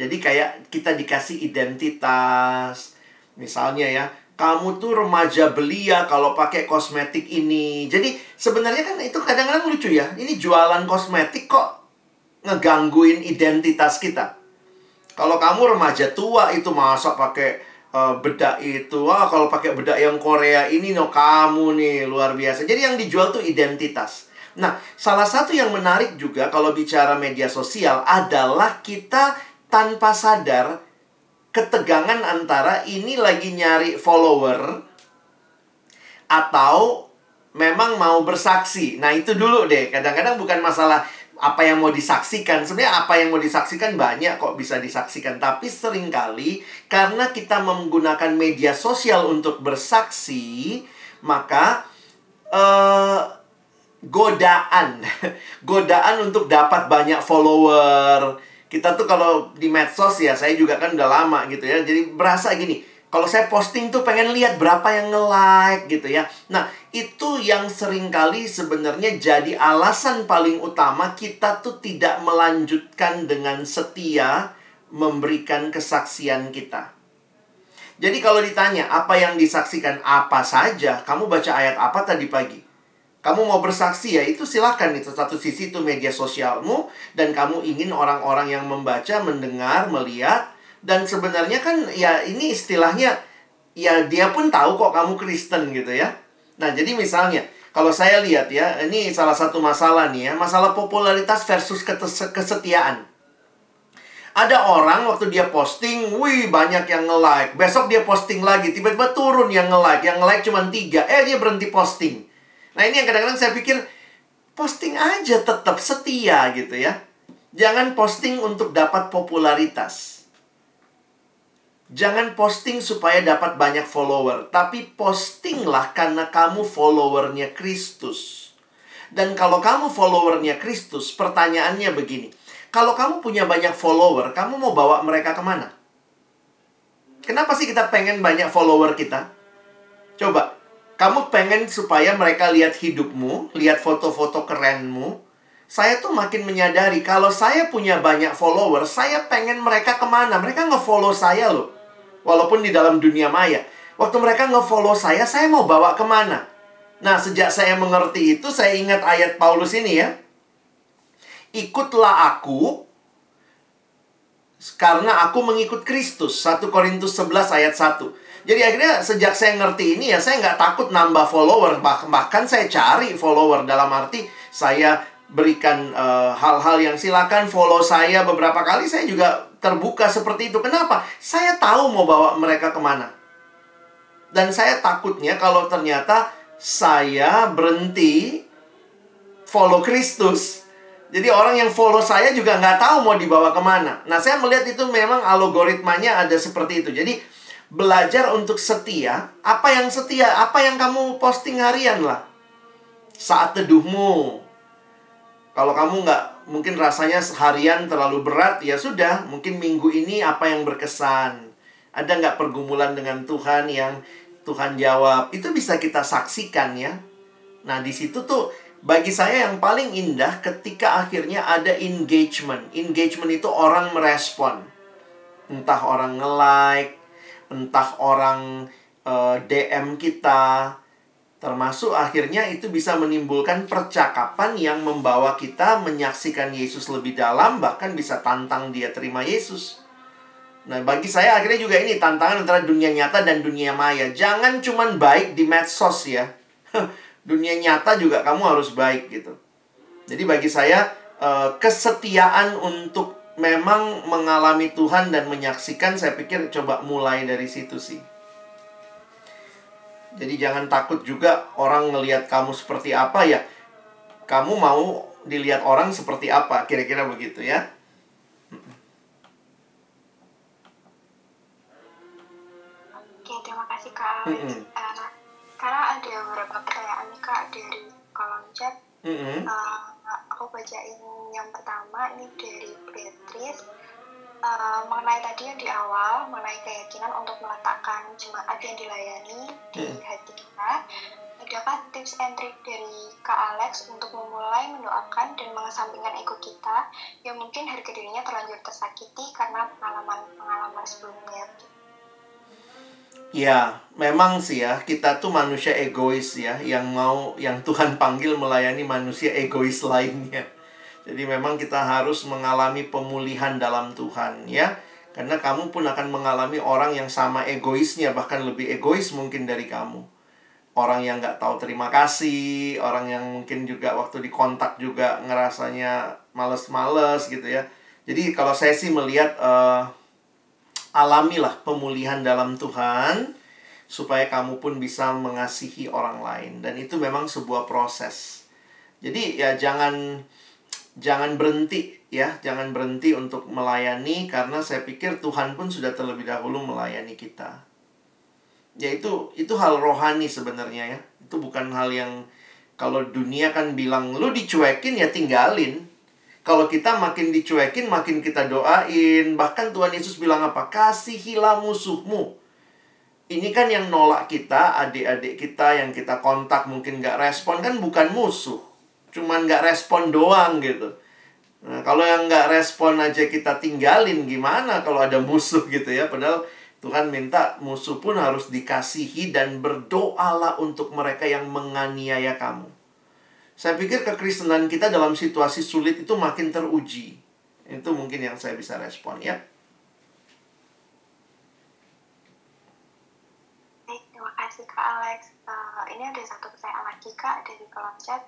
Jadi kayak kita dikasih identitas. Misalnya ya, kamu tuh remaja belia kalau pakai kosmetik ini. Jadi sebenarnya kan itu kadang-kadang lucu ya. Ini jualan kosmetik kok ngegangguin identitas kita. Kalau kamu remaja tua itu masa pakai uh, bedak itu. Wah, kalau pakai bedak yang Korea ini no kamu nih luar biasa. Jadi yang dijual tuh identitas. Nah, salah satu yang menarik juga kalau bicara media sosial adalah kita tanpa sadar ketegangan antara ini lagi nyari follower atau memang mau bersaksi. Nah, itu dulu deh. Kadang-kadang bukan masalah apa yang mau disaksikan. Sebenarnya apa yang mau disaksikan banyak kok bisa disaksikan. Tapi sering kali karena kita menggunakan media sosial untuk bersaksi maka uh, godaan *laughs* godaan untuk dapat banyak follower. Kita tuh kalau di medsos ya saya juga kan udah lama gitu ya. Jadi berasa gini kalau saya posting tuh pengen lihat berapa yang nge-like gitu ya. Nah, itu yang sering kali sebenarnya jadi alasan paling utama kita tuh tidak melanjutkan dengan setia memberikan kesaksian kita. Jadi kalau ditanya apa yang disaksikan apa saja, kamu baca ayat apa tadi pagi? Kamu mau bersaksi ya itu silakan itu satu sisi itu media sosialmu dan kamu ingin orang-orang yang membaca, mendengar, melihat dan sebenarnya kan ya ini istilahnya ya dia pun tahu kok kamu Kristen gitu ya. Nah, jadi misalnya kalau saya lihat ya, ini salah satu masalah nih ya, masalah popularitas versus kesetiaan. Ada orang waktu dia posting, wih banyak yang nge-like. Besok dia posting lagi, tiba-tiba turun yang nge-like. Yang nge-like cuma tiga, eh dia berhenti posting. Nah ini yang kadang-kadang saya pikir, posting aja tetap setia gitu ya. Jangan posting untuk dapat popularitas. Jangan posting supaya dapat banyak follower, tapi postinglah karena kamu followernya Kristus. Dan kalau kamu followernya Kristus, pertanyaannya begini. Kalau kamu punya banyak follower, kamu mau bawa mereka ke mana? Kenapa sih kita pengen banyak follower kita? Coba, kamu pengen supaya mereka lihat hidupmu, lihat foto-foto kerenmu. Saya tuh makin menyadari kalau saya punya banyak follower, saya pengen mereka ke mana? Mereka nge-follow saya loh. Walaupun di dalam dunia maya. Waktu mereka nge-follow saya, saya mau bawa ke mana? Nah, sejak saya mengerti itu, saya ingat ayat Paulus ini ya. Ikutlah aku, karena aku mengikut Kristus. 1 Korintus 11 ayat 1. Jadi akhirnya sejak saya ngerti ini ya, saya nggak takut nambah follower. Bahkan saya cari follower dalam arti saya berikan eh, hal-hal uh, yang silakan follow saya beberapa kali saya juga terbuka seperti itu. Kenapa? Saya tahu mau bawa mereka ke mana. Dan saya takutnya kalau ternyata saya berhenti follow Kristus. Jadi orang yang follow saya juga nggak tahu mau dibawa ke mana. Nah saya melihat itu memang algoritmanya ada seperti itu. Jadi belajar untuk setia. Apa yang setia? Apa yang kamu posting harian lah. Saat teduhmu. Kalau kamu nggak mungkin rasanya seharian terlalu berat, ya sudah. Mungkin minggu ini apa yang berkesan. Ada nggak pergumulan dengan Tuhan yang Tuhan jawab? Itu bisa kita saksikan ya. Nah di situ tuh bagi saya yang paling indah ketika akhirnya ada engagement. Engagement itu orang merespon. Entah orang nge-like, entah orang uh, eh, DM kita, Termasuk akhirnya itu bisa menimbulkan percakapan yang membawa kita menyaksikan Yesus lebih dalam, bahkan bisa tantang dia terima Yesus. Nah, bagi saya akhirnya juga ini tantangan antara dunia nyata dan dunia maya. Jangan cuman baik di medsos ya. *laughs* dunia nyata juga kamu harus baik gitu. Jadi bagi saya eh, kesetiaan untuk memang mengalami Tuhan dan menyaksikan saya pikir coba mulai dari situ sih. Jadi jangan takut juga orang ngelihat kamu seperti apa ya. Kamu mau dilihat orang seperti apa, kira-kira begitu ya. Oke, terima kasih Kak. Mm -hmm. uh, karena ada beberapa pertanyaan nih Kak dari kolom chat. Mm -hmm. uh, aku bacain yang pertama ini dari Beatrice uh, mengenai tadi yang di awal mengenai keyakinan untuk meletakkan jemaat yang dilayani di hmm. hati kita adakah tips and trick dari Kak Alex untuk memulai mendoakan dan mengesampingkan ego kita yang mungkin harga dirinya terlanjur tersakiti karena pengalaman-pengalaman sebelumnya Ya, memang sih ya, kita tuh manusia egois ya, yang mau, yang Tuhan panggil melayani manusia egois lainnya. Jadi memang kita harus mengalami pemulihan dalam Tuhan ya. Karena kamu pun akan mengalami orang yang sama egoisnya, bahkan lebih egois mungkin dari kamu. Orang yang nggak tahu terima kasih, orang yang mungkin juga waktu dikontak juga ngerasanya males-males gitu ya. Jadi kalau saya sih melihat uh, alamilah pemulihan dalam Tuhan supaya kamu pun bisa mengasihi orang lain dan itu memang sebuah proses. Jadi ya jangan jangan berhenti ya, jangan berhenti untuk melayani karena saya pikir Tuhan pun sudah terlebih dahulu melayani kita. Ya itu hal rohani sebenarnya ya. Itu bukan hal yang kalau dunia kan bilang lu dicuekin ya tinggalin. Kalau kita makin dicuekin makin kita doain. Bahkan Tuhan Yesus bilang apa? Kasihilah musuhmu. Ini kan yang nolak kita, adik-adik kita yang kita kontak mungkin nggak respon kan bukan musuh. Cuman nggak respon doang gitu. Nah, kalau yang nggak respon aja kita tinggalin, gimana kalau ada musuh gitu ya? Padahal Tuhan minta musuh pun harus dikasihi dan berdoalah untuk mereka yang menganiaya kamu. Saya pikir kekristenan kita dalam situasi sulit itu makin teruji. Itu mungkin yang saya bisa respon ya. Terima kasih Kak Alex. Uh, ini ada satu pertanyaan lagi Kak dari kolom chat.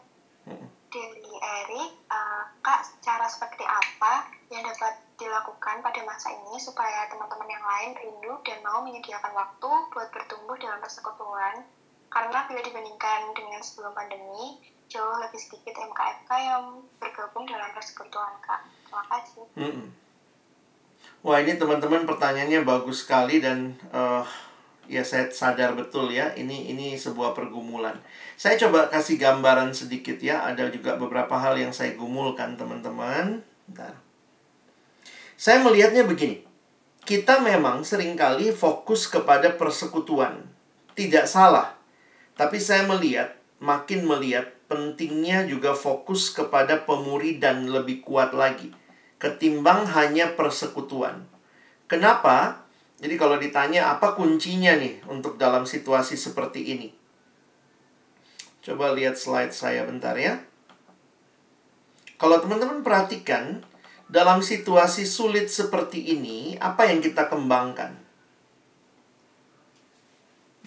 Dari Erik, uh, Kak, cara seperti apa yang dapat dilakukan pada masa ini supaya teman-teman yang lain rindu dan mau menyediakan waktu buat bertumbuh dalam persekutuan? Karena bila dibandingkan dengan sebelum pandemi, jauh lebih sedikit MKFK yang bergabung dalam persekutuan, Kak. Terima kasih. -hmm. Wah, ini teman-teman pertanyaannya bagus sekali dan uh, ya saya sadar betul ya ini ini sebuah pergumulan. Saya coba kasih gambaran sedikit ya, ada juga beberapa hal yang saya gumulkan teman-teman. Saya melihatnya begini. Kita memang sering kali fokus kepada persekutuan. Tidak salah. Tapi saya melihat, makin melihat pentingnya juga fokus kepada pemuridan lebih kuat lagi. Ketimbang hanya persekutuan. Kenapa? Jadi kalau ditanya apa kuncinya nih untuk dalam situasi seperti ini? Coba lihat slide saya bentar ya. Kalau teman-teman perhatikan, dalam situasi sulit seperti ini, apa yang kita kembangkan?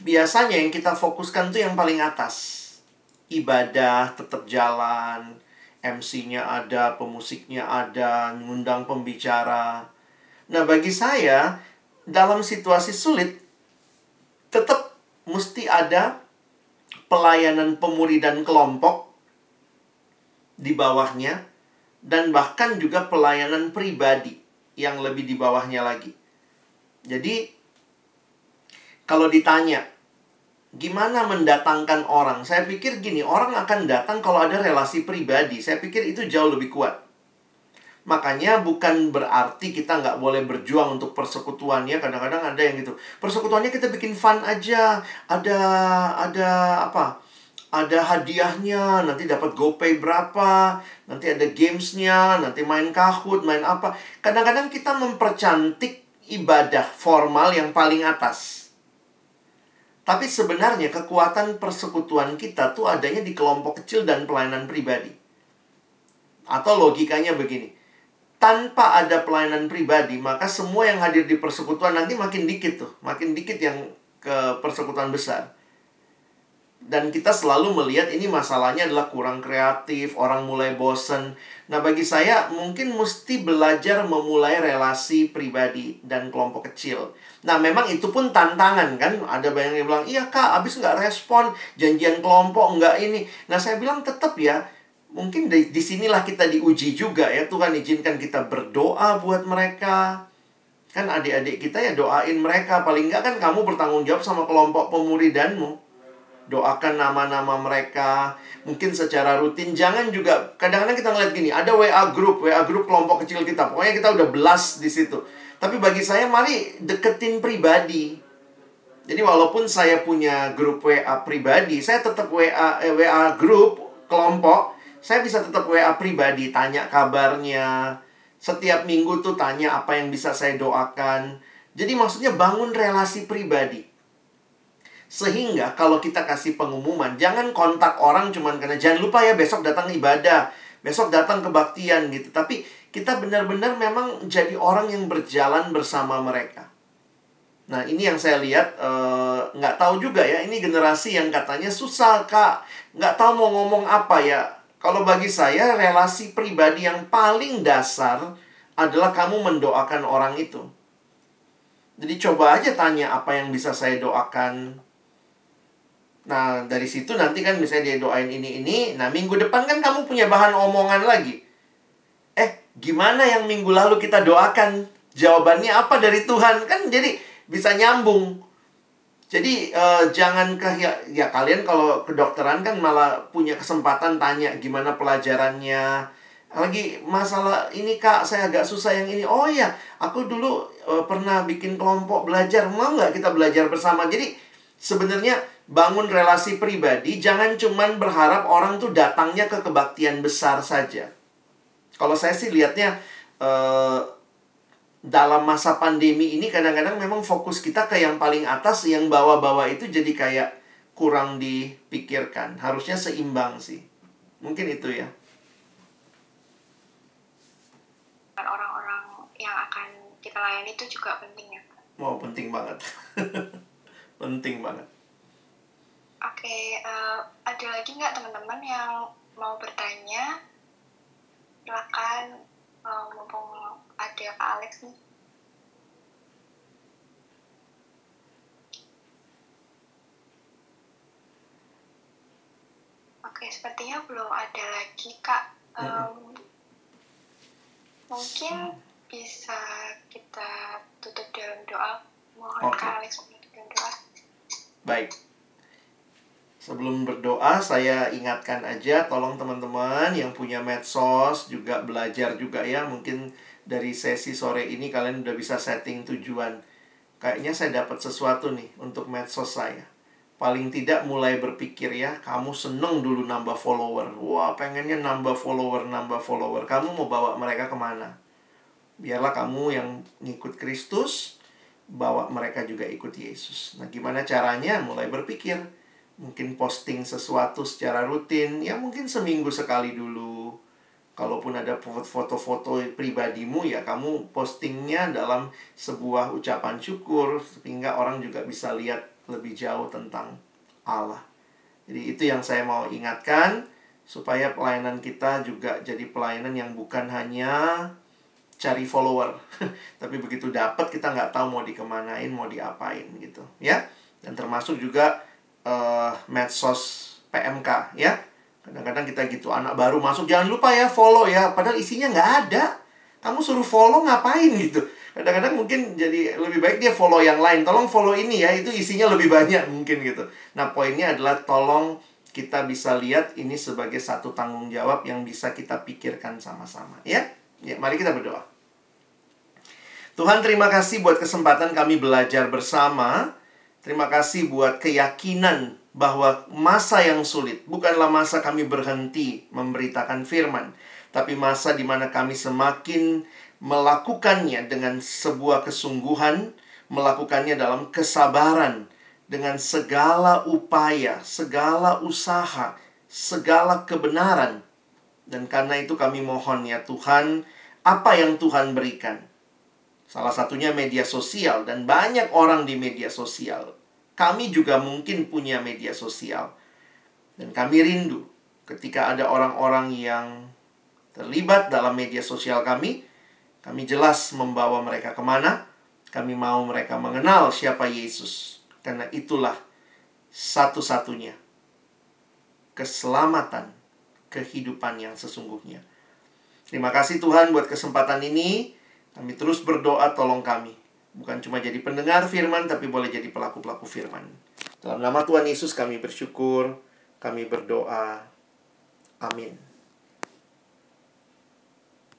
Biasanya yang kita fokuskan tuh yang paling atas. Ibadah tetap jalan, MC-nya ada, pemusiknya ada, ngundang pembicara. Nah, bagi saya, dalam situasi sulit tetap mesti ada pelayanan pemuridan kelompok di bawahnya dan bahkan juga pelayanan pribadi yang lebih di bawahnya lagi. Jadi kalau ditanya gimana mendatangkan orang? Saya pikir gini, orang akan datang kalau ada relasi pribadi. Saya pikir itu jauh lebih kuat. Makanya bukan berarti kita nggak boleh berjuang untuk persekutuan ya. Kadang-kadang ada yang gitu. Persekutuannya kita bikin fun aja. Ada ada apa? Ada hadiahnya, nanti dapat GoPay berapa, nanti ada gamesnya, nanti main kahut, main apa. Kadang-kadang kita mempercantik ibadah formal yang paling atas. Tapi sebenarnya kekuatan persekutuan kita tuh adanya di kelompok kecil dan pelayanan pribadi. Atau logikanya begini tanpa ada pelayanan pribadi, maka semua yang hadir di persekutuan nanti makin dikit tuh, makin dikit yang ke persekutuan besar. Dan kita selalu melihat ini masalahnya adalah kurang kreatif, orang mulai bosen. Nah, bagi saya mungkin mesti belajar memulai relasi pribadi dan kelompok kecil. Nah, memang itu pun tantangan kan. Ada banyak yang bilang, iya kak, abis nggak respon, janjian kelompok nggak ini. Nah, saya bilang tetap ya, mungkin di, di sinilah kita diuji juga ya Tuhan izinkan kita berdoa buat mereka. Kan adik-adik kita ya doain mereka paling enggak kan kamu bertanggung jawab sama kelompok pemuridanmu. Doakan nama-nama mereka mungkin secara rutin. Jangan juga kadang-kadang kita ngeliat gini ada WA grup WA grup kelompok kecil kita pokoknya kita udah belas di situ. Tapi bagi saya mari deketin pribadi. Jadi walaupun saya punya grup WA pribadi saya tetap WA eh, WA grup kelompok saya bisa tetap WA pribadi, tanya kabarnya. Setiap minggu tuh tanya apa yang bisa saya doakan. Jadi maksudnya bangun relasi pribadi. Sehingga kalau kita kasih pengumuman, jangan kontak orang cuman karena jangan lupa ya besok datang ibadah, besok datang kebaktian gitu. Tapi kita benar-benar memang jadi orang yang berjalan bersama mereka. Nah ini yang saya lihat eh, nggak uh, tahu juga ya ini generasi yang katanya susah kak nggak tahu mau ngomong apa ya kalau bagi saya, relasi pribadi yang paling dasar adalah kamu mendoakan orang itu. Jadi coba aja tanya apa yang bisa saya doakan. Nah, dari situ nanti kan misalnya dia doain ini ini, nah minggu depan kan kamu punya bahan omongan lagi. gimana yang minggu lalu kita doakan? Jawabannya apa dari Tuhan? Kan jadi bisa nyambung. Jadi uh, jangan ke ya, ya kalian kalau kedokteran kan malah punya kesempatan tanya gimana pelajarannya. Lagi masalah ini Kak, saya agak susah yang ini. Oh iya, aku dulu uh, pernah bikin kelompok belajar. Mau nggak kita belajar bersama? Jadi sebenarnya bangun relasi pribadi jangan cuman berharap orang tuh datangnya ke kebaktian besar saja. Kalau saya sih lihatnya uh, dalam masa pandemi ini kadang-kadang memang fokus kita ke yang paling atas, yang bawah-bawah itu jadi kayak kurang dipikirkan. Harusnya seimbang sih. Mungkin itu ya. Orang-orang yang akan kita layani itu juga penting ya. Wow, penting banget. *laughs* penting banget. Oke, uh, ada lagi nggak teman-teman yang mau bertanya? Silakan uh, mumpung ada Kak Alex nih. Oke, sepertinya belum ada lagi Kak. Um, mungkin bisa kita tutup dalam doa. Mohon okay. Kak Alex menutup dalam doa. Baik. Sebelum berdoa, saya ingatkan aja, tolong teman-teman yang punya medsos juga belajar juga ya. Mungkin dari sesi sore ini kalian udah bisa setting tujuan. Kayaknya saya dapat sesuatu nih untuk medsos saya. Paling tidak mulai berpikir ya, kamu seneng dulu nambah follower. Wah, pengennya nambah follower, nambah follower. Kamu mau bawa mereka ke mana? Biarlah kamu yang ngikut Kristus, bawa mereka juga ikut Yesus. Nah, gimana caranya? Mulai berpikir mungkin posting sesuatu secara rutin ya mungkin seminggu sekali dulu kalaupun ada foto-foto pribadimu ya kamu postingnya dalam sebuah ucapan syukur sehingga orang juga bisa lihat lebih jauh tentang Allah. Jadi itu yang saya mau ingatkan supaya pelayanan kita juga jadi pelayanan yang bukan hanya cari follower. *laughs* Tapi begitu dapat kita nggak tahu mau dikemanain mau diapain gitu ya. Dan termasuk juga uh, medsos PMK ya. Kadang-kadang kita gitu anak baru masuk jangan lupa ya follow ya padahal isinya nggak ada. Kamu suruh follow ngapain gitu. Kadang-kadang mungkin jadi lebih baik dia follow yang lain. Tolong follow ini ya, itu isinya lebih banyak mungkin gitu. Nah, poinnya adalah tolong kita bisa lihat ini sebagai satu tanggung jawab yang bisa kita pikirkan sama-sama ya. Ya, mari kita berdoa. Tuhan terima kasih buat kesempatan kami belajar bersama Terima kasih buat keyakinan bahwa masa yang sulit bukanlah masa kami berhenti memberitakan firman, tapi masa di mana kami semakin melakukannya dengan sebuah kesungguhan, melakukannya dalam kesabaran, dengan segala upaya, segala usaha, segala kebenaran. Dan karena itu kami mohon ya Tuhan, apa yang Tuhan berikan, Salah satunya media sosial dan banyak orang di media sosial. Kami juga mungkin punya media sosial. Dan kami rindu ketika ada orang-orang yang terlibat dalam media sosial kami. Kami jelas membawa mereka ke mana. Kami mau mereka mengenal siapa Yesus. Karena itulah satu-satunya keselamatan kehidupan yang sesungguhnya. Terima kasih Tuhan buat kesempatan ini. Kami terus berdoa tolong kami. Bukan cuma jadi pendengar firman, tapi boleh jadi pelaku-pelaku firman. Dalam nama Tuhan Yesus kami bersyukur, kami berdoa. Amin.